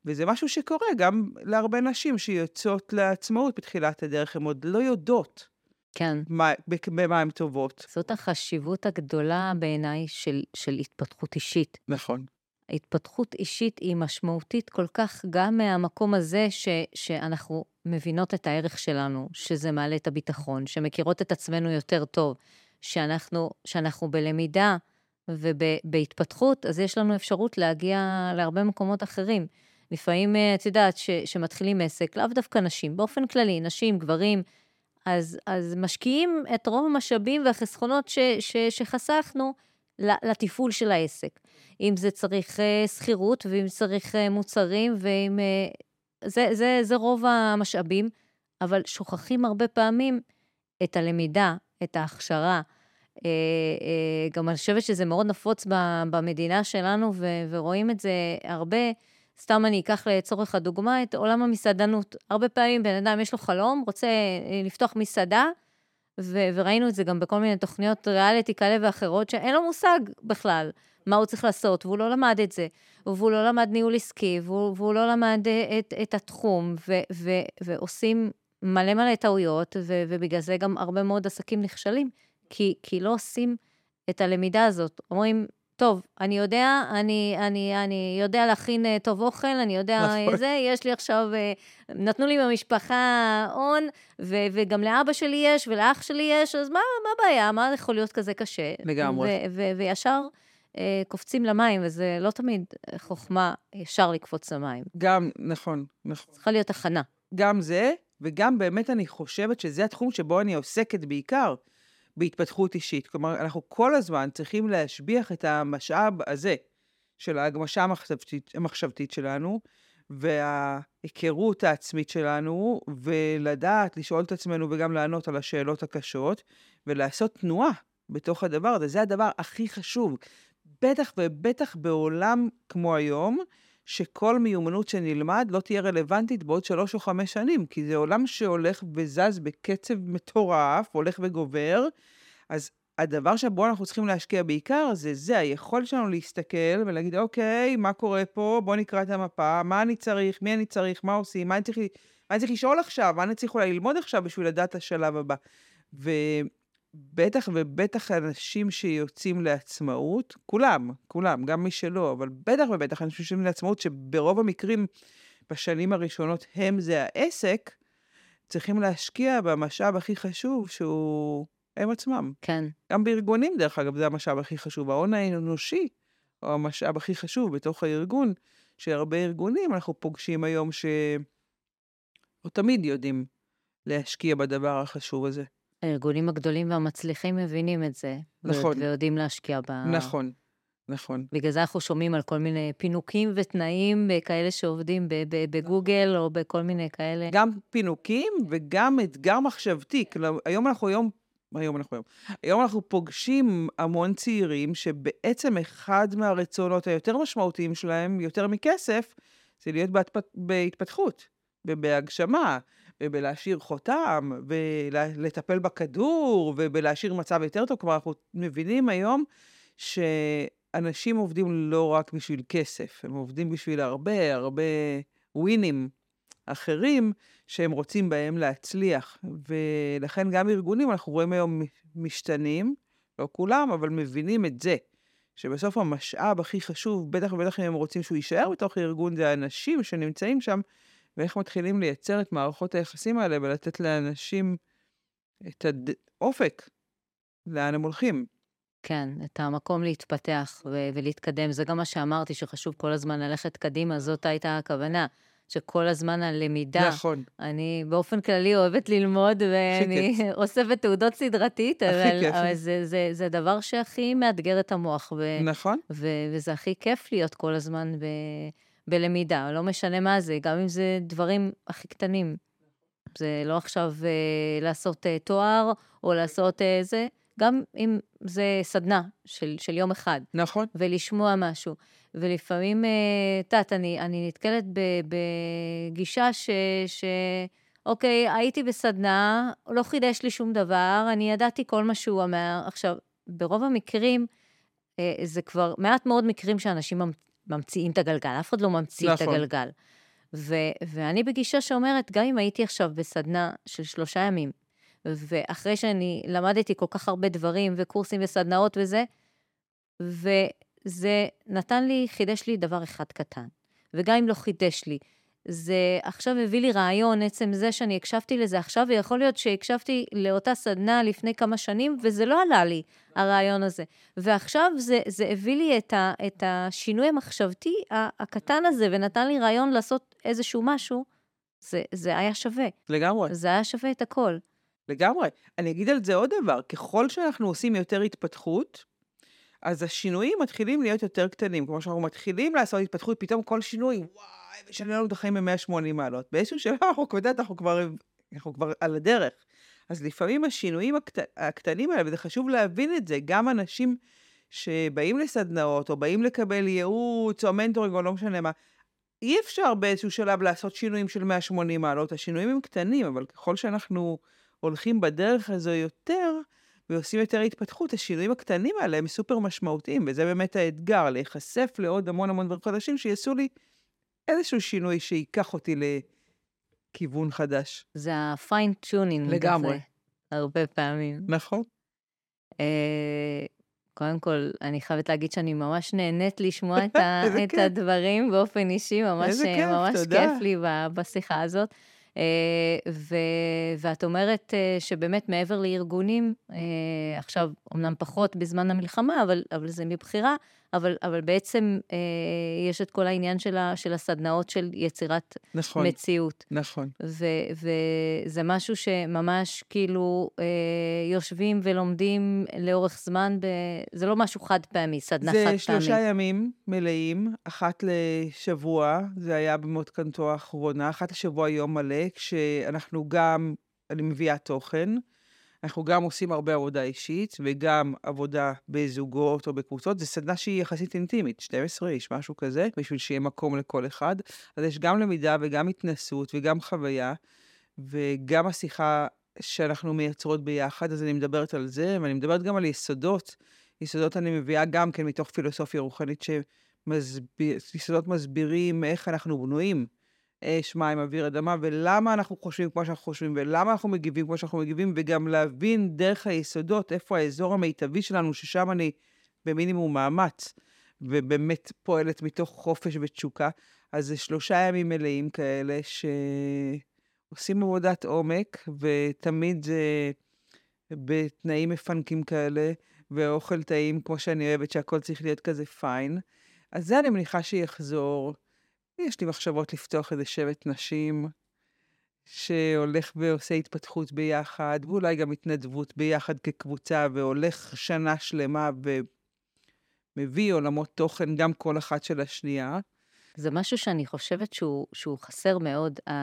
וזה משהו שקורה גם להרבה נשים שיוצאות לעצמאות בתחילת הדרך, הן עוד לא יודעות כן. מה, במה הן טובות. זאת החשיבות הגדולה בעיניי של, של התפתחות אישית. נכון. התפתחות אישית היא משמעותית כל כך גם מהמקום הזה ש, שאנחנו מבינות את הערך שלנו, שזה מעלה את הביטחון, שמכירות את עצמנו יותר טוב, שאנחנו, שאנחנו בלמידה ובהתפתחות, אז יש לנו אפשרות להגיע להרבה מקומות אחרים. לפעמים, אה, את יודעת, ש, שמתחילים עסק, לאו דווקא נשים, באופן כללי, נשים, גברים, אז, אז משקיעים את רוב המשאבים והחסכונות ש, ש, שחסכנו לתפעול של העסק. אם זה צריך uh, שכירות, ואם צריך uh, מוצרים, ואם... Uh, זה, זה, זה רוב המשאבים, אבל שוכחים הרבה פעמים את הלמידה, את ההכשרה. גם אני חושבת שזה מאוד נפוץ במדינה שלנו, ורואים את זה הרבה. סתם אני אקח לצורך הדוגמה את עולם המסעדנות. הרבה פעמים בן אדם יש לו חלום, רוצה לפתוח מסעדה, ו- וראינו את זה גם בכל מיני תוכניות ריאליטי כאלה ואחרות, שאין לו מושג בכלל מה הוא צריך לעשות, והוא לא למד את זה, והוא לא למד ניהול עסקי, והוא, והוא לא למד את, את התחום, ו- ו- ועושים מלא מלא טעויות, ו- ובגלל זה גם הרבה מאוד עסקים נכשלים, כי, כי לא עושים את הלמידה הזאת. אומרים, טוב, אני יודע, אני, אני, אני יודע להכין אה, טוב אוכל, אני יודע נכון. זה, יש לי עכשיו, אה, נתנו לי במשפחה הון, ו- וגם לאבא שלי יש, ולאח שלי יש, אז מה, מה הבעיה? מה יכול להיות כזה קשה? לגמרי. וישר אה, קופצים למים, וזה לא תמיד חוכמה ישר לקפוץ למים. גם, נכון, נכון. צריכה להיות הכנה. גם זה, וגם באמת אני חושבת שזה התחום שבו אני עוסקת בעיקר. בהתפתחות אישית. כלומר, אנחנו כל הזמן צריכים להשביח את המשאב הזה של ההגמשה המחשבתית, המחשבתית שלנו, וההיכרות העצמית שלנו, ולדעת לשאול את עצמנו וגם לענות על השאלות הקשות, ולעשות תנועה בתוך הדבר הזה. זה הדבר הכי חשוב. בטח ובטח בעולם כמו היום, שכל מיומנות שנלמד לא תהיה רלוונטית בעוד שלוש או חמש שנים, כי זה עולם שהולך וזז בקצב מטורף, הולך וגובר, אז הדבר שבו אנחנו צריכים להשקיע בעיקר זה זה, היכולת שלנו להסתכל ולהגיד, אוקיי, מה קורה פה? בוא נקרא את המפה, מה אני צריך, מי אני צריך, מה עושים, מה אני צריך, מה אני צריך לשאול עכשיו, מה אני צריך אולי ללמוד עכשיו בשביל לדעת השלב הבא. ובטח ובטח אנשים שיוצאים לעצמאות, כולם, כולם, גם מי שלא, אבל בטח ובטח אנשים שיוצאים לעצמאות, שברוב המקרים בשנים הראשונות הם זה העסק, צריכים להשקיע במשאב הכי חשוב, שהוא הם עצמם. כן. גם בארגונים, דרך אגב, זה המשאב הכי חשוב. ההון האנושי הוא המשאב הכי חשוב בתוך הארגון, שהרבה ארגונים אנחנו פוגשים היום שלא תמיד יודעים להשקיע בדבר החשוב הזה. הארגונים הגדולים והמצליחים מבינים את זה. נכון. ויודעים להשקיע ב... נכון, נכון. בגלל זה אנחנו שומעים על כל מיני פינוקים ותנאים כאלה שעובדים בגוגל או בכל מיני כאלה. גם פינוקים וגם אתגר מחשבתי. כלומר, היום אנחנו היום היום אנחנו היום. היום אנחנו פוגשים המון צעירים שבעצם אחד מהרצונות היותר משמעותיים שלהם, יותר מכסף, זה להיות בהתפ... בהתפתחות ובהגשמה. ובלהשאיר חותם, ולטפל בכדור, ובלהשאיר מצב יותר טוב. כלומר, אנחנו מבינים היום שאנשים עובדים לא רק בשביל כסף, הם עובדים בשביל הרבה, הרבה ווינים אחרים שהם רוצים בהם להצליח. ולכן גם ארגונים, אנחנו רואים היום משתנים, לא כולם, אבל מבינים את זה. שבסוף המשאב הכי חשוב, בטח ובטח אם הם רוצים שהוא יישאר בתוך הארגון, זה האנשים שנמצאים שם, ואיך מתחילים לייצר את מערכות היחסים האלה ולתת לאנשים את האופק, לאן הם הולכים. כן, את המקום להתפתח ו- ולהתקדם. זה גם מה שאמרתי, שחשוב כל הזמן ללכת קדימה, זאת הייתה הכוונה. שכל הזמן הלמידה. נכון. אני באופן כללי אוהבת ללמוד, ואני אוספת תעודות סדרתית, אבל, אבל זה, זה, זה הדבר שהכי מאתגר את המוח. ו, נכון. ו, וזה הכי כיף להיות כל הזמן ב, בלמידה, לא משנה מה זה, גם אם זה דברים הכי קטנים. זה לא עכשיו אה, לעשות אה, תואר, או לעשות אה, זה, גם אם זה סדנה של, של יום אחד. נכון. ולשמוע משהו. ולפעמים, את אה, יודעת, אני, אני נתקלת בגישה ש... ש... אוקיי, הייתי בסדנה, לא חידש לי שום דבר, אני ידעתי כל מה שהוא אומר. עכשיו, ברוב המקרים, אה, זה כבר מעט מאוד מקרים שאנשים ממציאים את הגלגל, אף אחד לא ממציא נכון. את הגלגל. ו- ואני בגישה שאומרת, גם אם הייתי עכשיו בסדנה של שלושה ימים, ואחרי שאני למדתי כל כך הרבה דברים וקורסים וסדנאות וזה, וזה נתן לי, חידש לי דבר אחד קטן. וגם אם לא חידש לי, זה עכשיו הביא לי רעיון, עצם זה שאני הקשבתי לזה עכשיו, ויכול להיות שהקשבתי לאותה סדנה לפני כמה שנים, וזה לא עלה לי, הרעיון הזה. ועכשיו זה, זה הביא לי את, ה, את השינוי המחשבתי הקטן הזה, ונתן לי רעיון לעשות איזשהו משהו, זה, זה היה שווה. לגמרי. זה היה שווה את הכל. לגמרי. אני אגיד על זה עוד דבר, ככל שאנחנו עושים יותר התפתחות, אז השינויים מתחילים להיות יותר קטנים. כמו שאנחנו מתחילים לעשות התפתחות, פתאום כל שינוי, וואי, משנה לנו את החיים ב-180 מעלות. באיזשהו שלב אנחנו יודעת, אנחנו כבר, אנחנו כבר על הדרך. אז לפעמים השינויים הקט... הקטנים האלה, וזה חשוב להבין את זה, גם אנשים שבאים לסדנאות, או באים לקבל ייעוץ, או מנטורינג, או לא משנה מה, אי אפשר באיזשהו שלב לעשות שינויים של 180 מעלות. השינויים הם קטנים, אבל ככל שאנחנו הולכים בדרך הזו יותר, ועושים יותר התפתחות, השינויים הקטנים האלה הם סופר משמעותיים, וזה באמת האתגר, להיחשף לעוד המון המון דברים חדשים שיעשו לי איזשהו שינוי שייקח אותי לכיוון חדש. זה ה-fine tuning. לגמרי. הרבה פעמים. נכון. אה, קודם כל, אני חייבת להגיד שאני ממש נהנית לשמוע את, ה- את הדברים באופן אישי, ממש, כיף, ממש כיף לי בשיחה הזאת. אה, ו, ואת אומרת אה, שבאמת מעבר לארגונים, אה, עכשיו, אמנם פחות בזמן המלחמה, אבל, אבל זה מבחירה, אבל, אבל בעצם אה, יש את כל העניין של, ה, של הסדנאות של יצירת נכון, מציאות. נכון. ו, וזה משהו שממש כאילו אה, יושבים ולומדים לאורך זמן, ב, זה לא משהו חד פעמי, סדנה חד פעמי. זה שלושה ימים מלאים, אחת לשבוע, זה היה במותקנתו האחרונה, אחת לשבוע יום מלא, כשאנחנו גם, אני מביאה תוכן. אנחנו גם עושים הרבה עבודה אישית, וגם עבודה בזוגות או בקבוצות. זו סדנה שהיא יחסית אינטימית, 12 איש, משהו כזה, בשביל שיהיה מקום לכל אחד. אז יש גם למידה וגם התנסות וגם חוויה, וגם השיחה שאנחנו מייצרות ביחד, אז אני מדברת על זה, ואני מדברת גם על יסודות. יסודות אני מביאה גם כן מתוך פילוסופיה רוחנית, שיסודות מסבירים איך אנחנו בנויים. אש, מים, אוויר, אדמה, ולמה אנחנו חושבים כמו שאנחנו חושבים, ולמה אנחנו מגיבים כמו שאנחנו מגיבים, וגם להבין דרך היסודות איפה האזור המיטבי שלנו, ששם אני במינימום מאמץ, ובאמת פועלת מתוך חופש ותשוקה. אז זה שלושה ימים מלאים כאלה שעושים עבודת עומק, ותמיד זה בתנאים מפנקים כאלה, ואוכל טעים כמו שאני אוהבת, שהכל צריך להיות כזה פיין. אז זה אני מניחה שיחזור. יש לי מחשבות לפתוח איזה שבט נשים שהולך ועושה התפתחות ביחד, ואולי גם התנדבות ביחד כקבוצה, והולך שנה שלמה ומביא עולמות תוכן גם כל אחת של השנייה. זה משהו שאני חושבת שהוא, שהוא חסר מאוד, ה...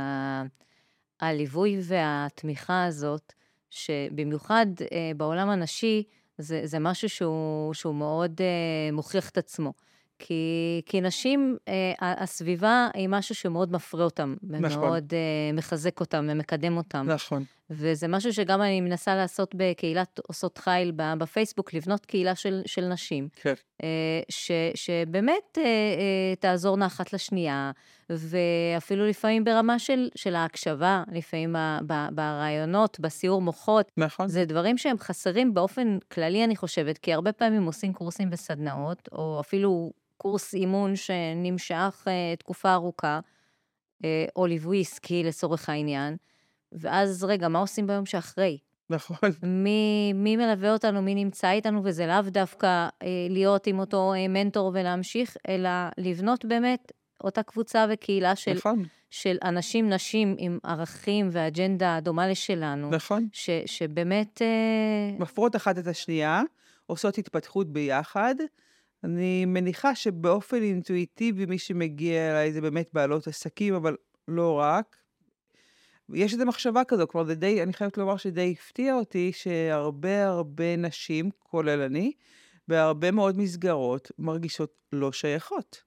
הליווי והתמיכה הזאת, שבמיוחד אה, בעולם הנשי, זה, זה משהו שהוא, שהוא מאוד אה, מוכיח את עצמו. כי, כי נשים, אה, הסביבה היא משהו שמאוד מפרה אותם, נכון. ומאוד אה, מחזק אותם ומקדם אותם. נכון. וזה משהו שגם אני מנסה לעשות בקהילת עושות חיל בפייסבוק, לבנות קהילה של, של נשים. כן. אה, ש, שבאמת אה, אה, תעזורנה אחת לשנייה, ואפילו לפעמים ברמה של, של ההקשבה, לפעמים ב, ברעיונות, בסיור מוחות. נכון. זה דברים שהם חסרים באופן כללי, אני חושבת, כי הרבה פעמים עושים קורסים וסדנאות, או אפילו קורס אימון שנמשך אה, תקופה ארוכה, אה, או ליווי עסקי לצורך העניין, ואז רגע, מה עושים ביום שאחרי? נכון. מי, מי מלווה אותנו, מי נמצא איתנו, וזה לאו דווקא אה, להיות עם אותו אה, מנטור ולהמשיך, אלא לבנות באמת אותה קבוצה וקהילה של, נכון. של אנשים, נשים עם ערכים ואג'נדה דומה לשלנו, נכון. ש, שבאמת... אה, מפרות אחת את השנייה, עושות התפתחות ביחד. אני מניחה שבאופן אינטואיטיבי מי שמגיע אליי זה באמת בעלות עסקים, אבל לא רק. יש איזו מחשבה כזו, כלומר זה די, אני חייבת לומר שדי הפתיע אותי שהרבה הרבה נשים, כולל אני, בהרבה מאוד מסגרות מרגישות לא שייכות.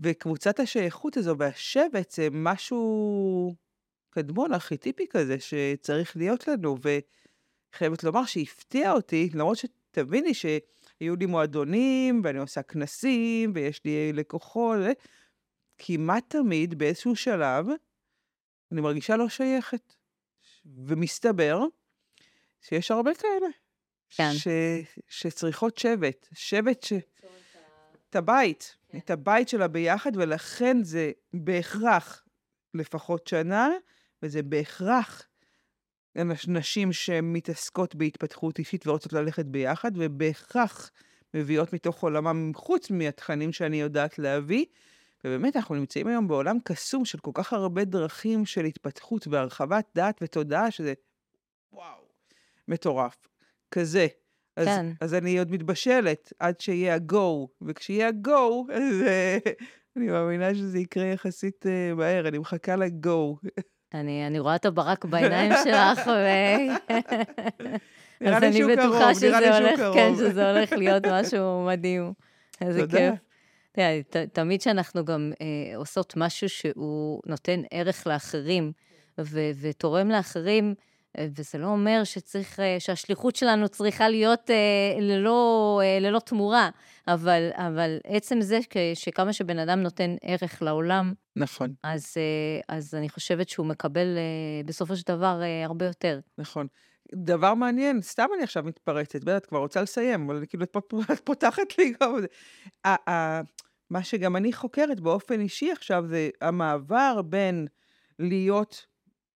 וקבוצת השייכות הזו והשבט זה משהו קדמון, ארכיטיפי כזה, שצריך להיות לנו, וחייבת לומר שהפתיע אותי, למרות שתביני שהיו לי מועדונים, ואני עושה כנסים, ויש לי לקוחות, כמעט תמיד באיזשהו שלב, אני מרגישה לא שייכת. ומסתבר שיש הרבה כאלה. כן. ש... שצריכות שבט. שבט ש... את הבית. כן. את הבית שלה ביחד, ולכן זה בהכרח לפחות שנה, וזה בהכרח נשים שמתעסקות בהתפתחות אישית ורוצות ללכת ביחד, ובהכרח מביאות מתוך עולמם, חוץ מהתכנים שאני יודעת להביא. ובאמת, אנחנו נמצאים היום בעולם קסום של כל כך הרבה דרכים של התפתחות והרחבת דעת ותודעה, שזה וואו, מטורף. כזה. אז, כן. אז אני עוד מתבשלת עד שיהיה ה-go, וכשיהיה ה-go, אז אה, אני מאמינה שזה יקרה יחסית אה, מהר, אני מחכה ל-go. אני, אני רואה את הברק בעיניים שלך, ו... אז אני בטוחה קרוב, שזה הולך. כן, שזה הולך להיות משהו מדהים. איזה. כיף. תראה, ת, תמיד שאנחנו גם אה, עושות משהו שהוא נותן ערך לאחרים ו, ותורם לאחרים, וזה לא אומר שצריך, אה, שהשליחות שלנו צריכה להיות אה, ללא, אה, ללא תמורה, אבל, אבל עצם זה שכמה שבן אדם נותן ערך לעולם, נכון, אז, אה, אז אני חושבת שהוא מקבל אה, בסופו של דבר אה, הרבה יותר. נכון. דבר מעניין, סתם אני עכשיו מתפרצת, בטח, את כבר רוצה לסיים, אבל כאילו את פותחת לי גם... מה שגם אני חוקרת באופן אישי עכשיו זה המעבר בין להיות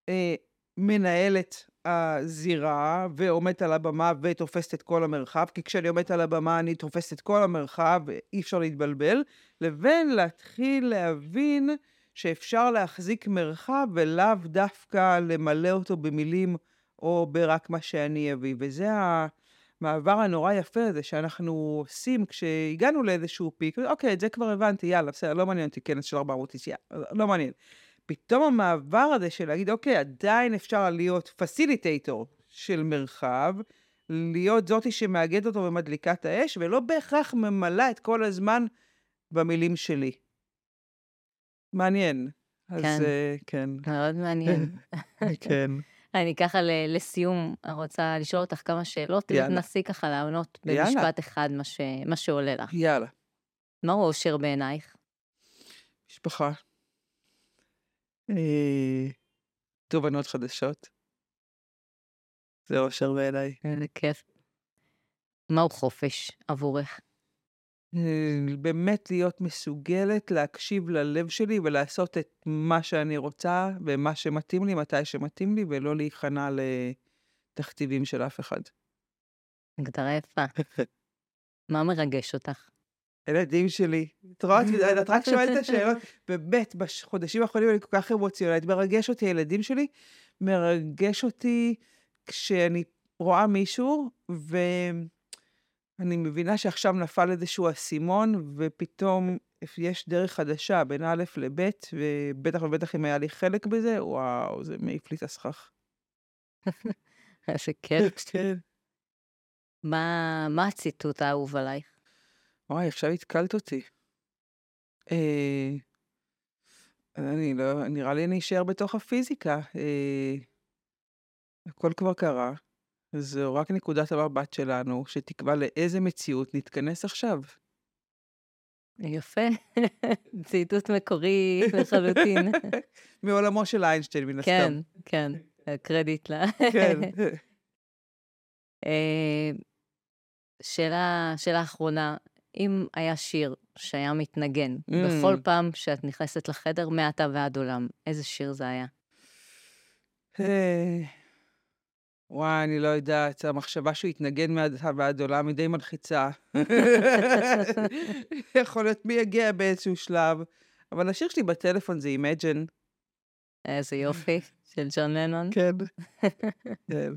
אה, מנהלת הזירה ועומדת על הבמה ותופסת את כל המרחב, כי כשאני עומדת על הבמה אני תופסת את כל המרחב, אי אפשר להתבלבל, לבין להתחיל להבין שאפשר להחזיק מרחב ולאו דווקא למלא אותו במילים או ברק מה שאני אביא. וזה המעבר הנורא יפה הזה שאנחנו עושים כשהגענו לאיזשהו פיק, אוקיי, את זה כבר הבנתי, יאללה, בסדר, לא מעניין אותי כנס של 400 איש, לא מעניין. פתאום המעבר הזה של להגיד, אוקיי, עדיין אפשר להיות פסיליטייטור של מרחב, להיות זאתי שמאגדת אותו ומדליקה את האש, ולא בהכרח ממלאה את כל הזמן במילים שלי. מעניין. אז כן. אה, כן, מאוד מעניין. כן. אני ככה לסיום רוצה לשאול אותך כמה שאלות. ותנסי ככה לענות. במשפט אחד מה, ש... מה שעולה לך. יאללה. מהו אושר בעינייך? משפחה. אה, תובנות חדשות. זה אושר בעיניי. איזה כיף. מהו חופש עבורך? אה, באמת להיות מסוגלת להקשיב ללב שלי ולעשות את מה שאני רוצה ומה שמתאים לי, מתי שמתאים לי, ולא להיכנע לתכתיבים של אף אחד. הגדרה יפה. מה מרגש אותך? הילדים שלי, את רואה, את רק שואלת את השאלות, באמת, בחודשים האחרונים אני כל כך אמוציונלית, מרגש אותי הילדים שלי, מרגש אותי כשאני רואה מישהו, ואני מבינה שעכשיו נפל איזשהו אסימון, ופתאום יש דרך חדשה בין א' לב', ובטח ובטח אם היה לי חלק בזה, וואו, זה מעיף לי את הסכך. איזה כיף. כן. מה הציטוט האהוב עלייך? וואי, עכשיו התקלת אותי. אה, אני לא, נראה לי אני אשאר בתוך הפיזיקה. אה, הכל כבר קרה, זו רק נקודת המבט שלנו, שתקבע לאיזה מציאות נתכנס עכשיו. יפה, ציטוט מקורי לחלוטין. מעולמו של איינשטיין, מן הסתם. כן, כן, קרדיט לה. כן. אה, שאלה, שאלה אחרונה, אם היה שיר שהיה מתנגן Mm. בכל פעם שאת נכנסת לחדר, מעתה ועד עולם, איזה שיר זה היה? וואי, אני לא יודעת, המחשבה שהוא יתנגן מעד ועד עולם היא די מלחיצה. יכול להיות מי יגיע באיזשהו שלב. אבל השיר שלי בטלפון זה Imagine. איזה יופי, של ג'ון לנון. כן. כן.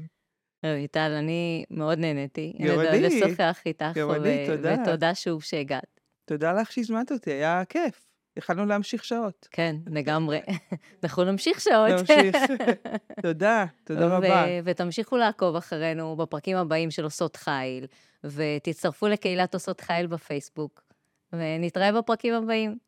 רויטל, אני מאוד נהניתי. גם לד- אני. לשוחח איתך, גם אני, ו- תודה. ותודה שוב שהגעת. תודה לך שהזמנת אותי, היה כיף. יכלנו להמשיך שעות. כן, לגמרי. אנחנו נמשיך שעות. נמשיך. תודה, תודה רבה. ותמשיכו לעקוב אחרינו בפרקים הבאים של עושות חיל, ותצטרפו לקהילת עושות חיל בפייסבוק, ונתראה בפרקים הבאים.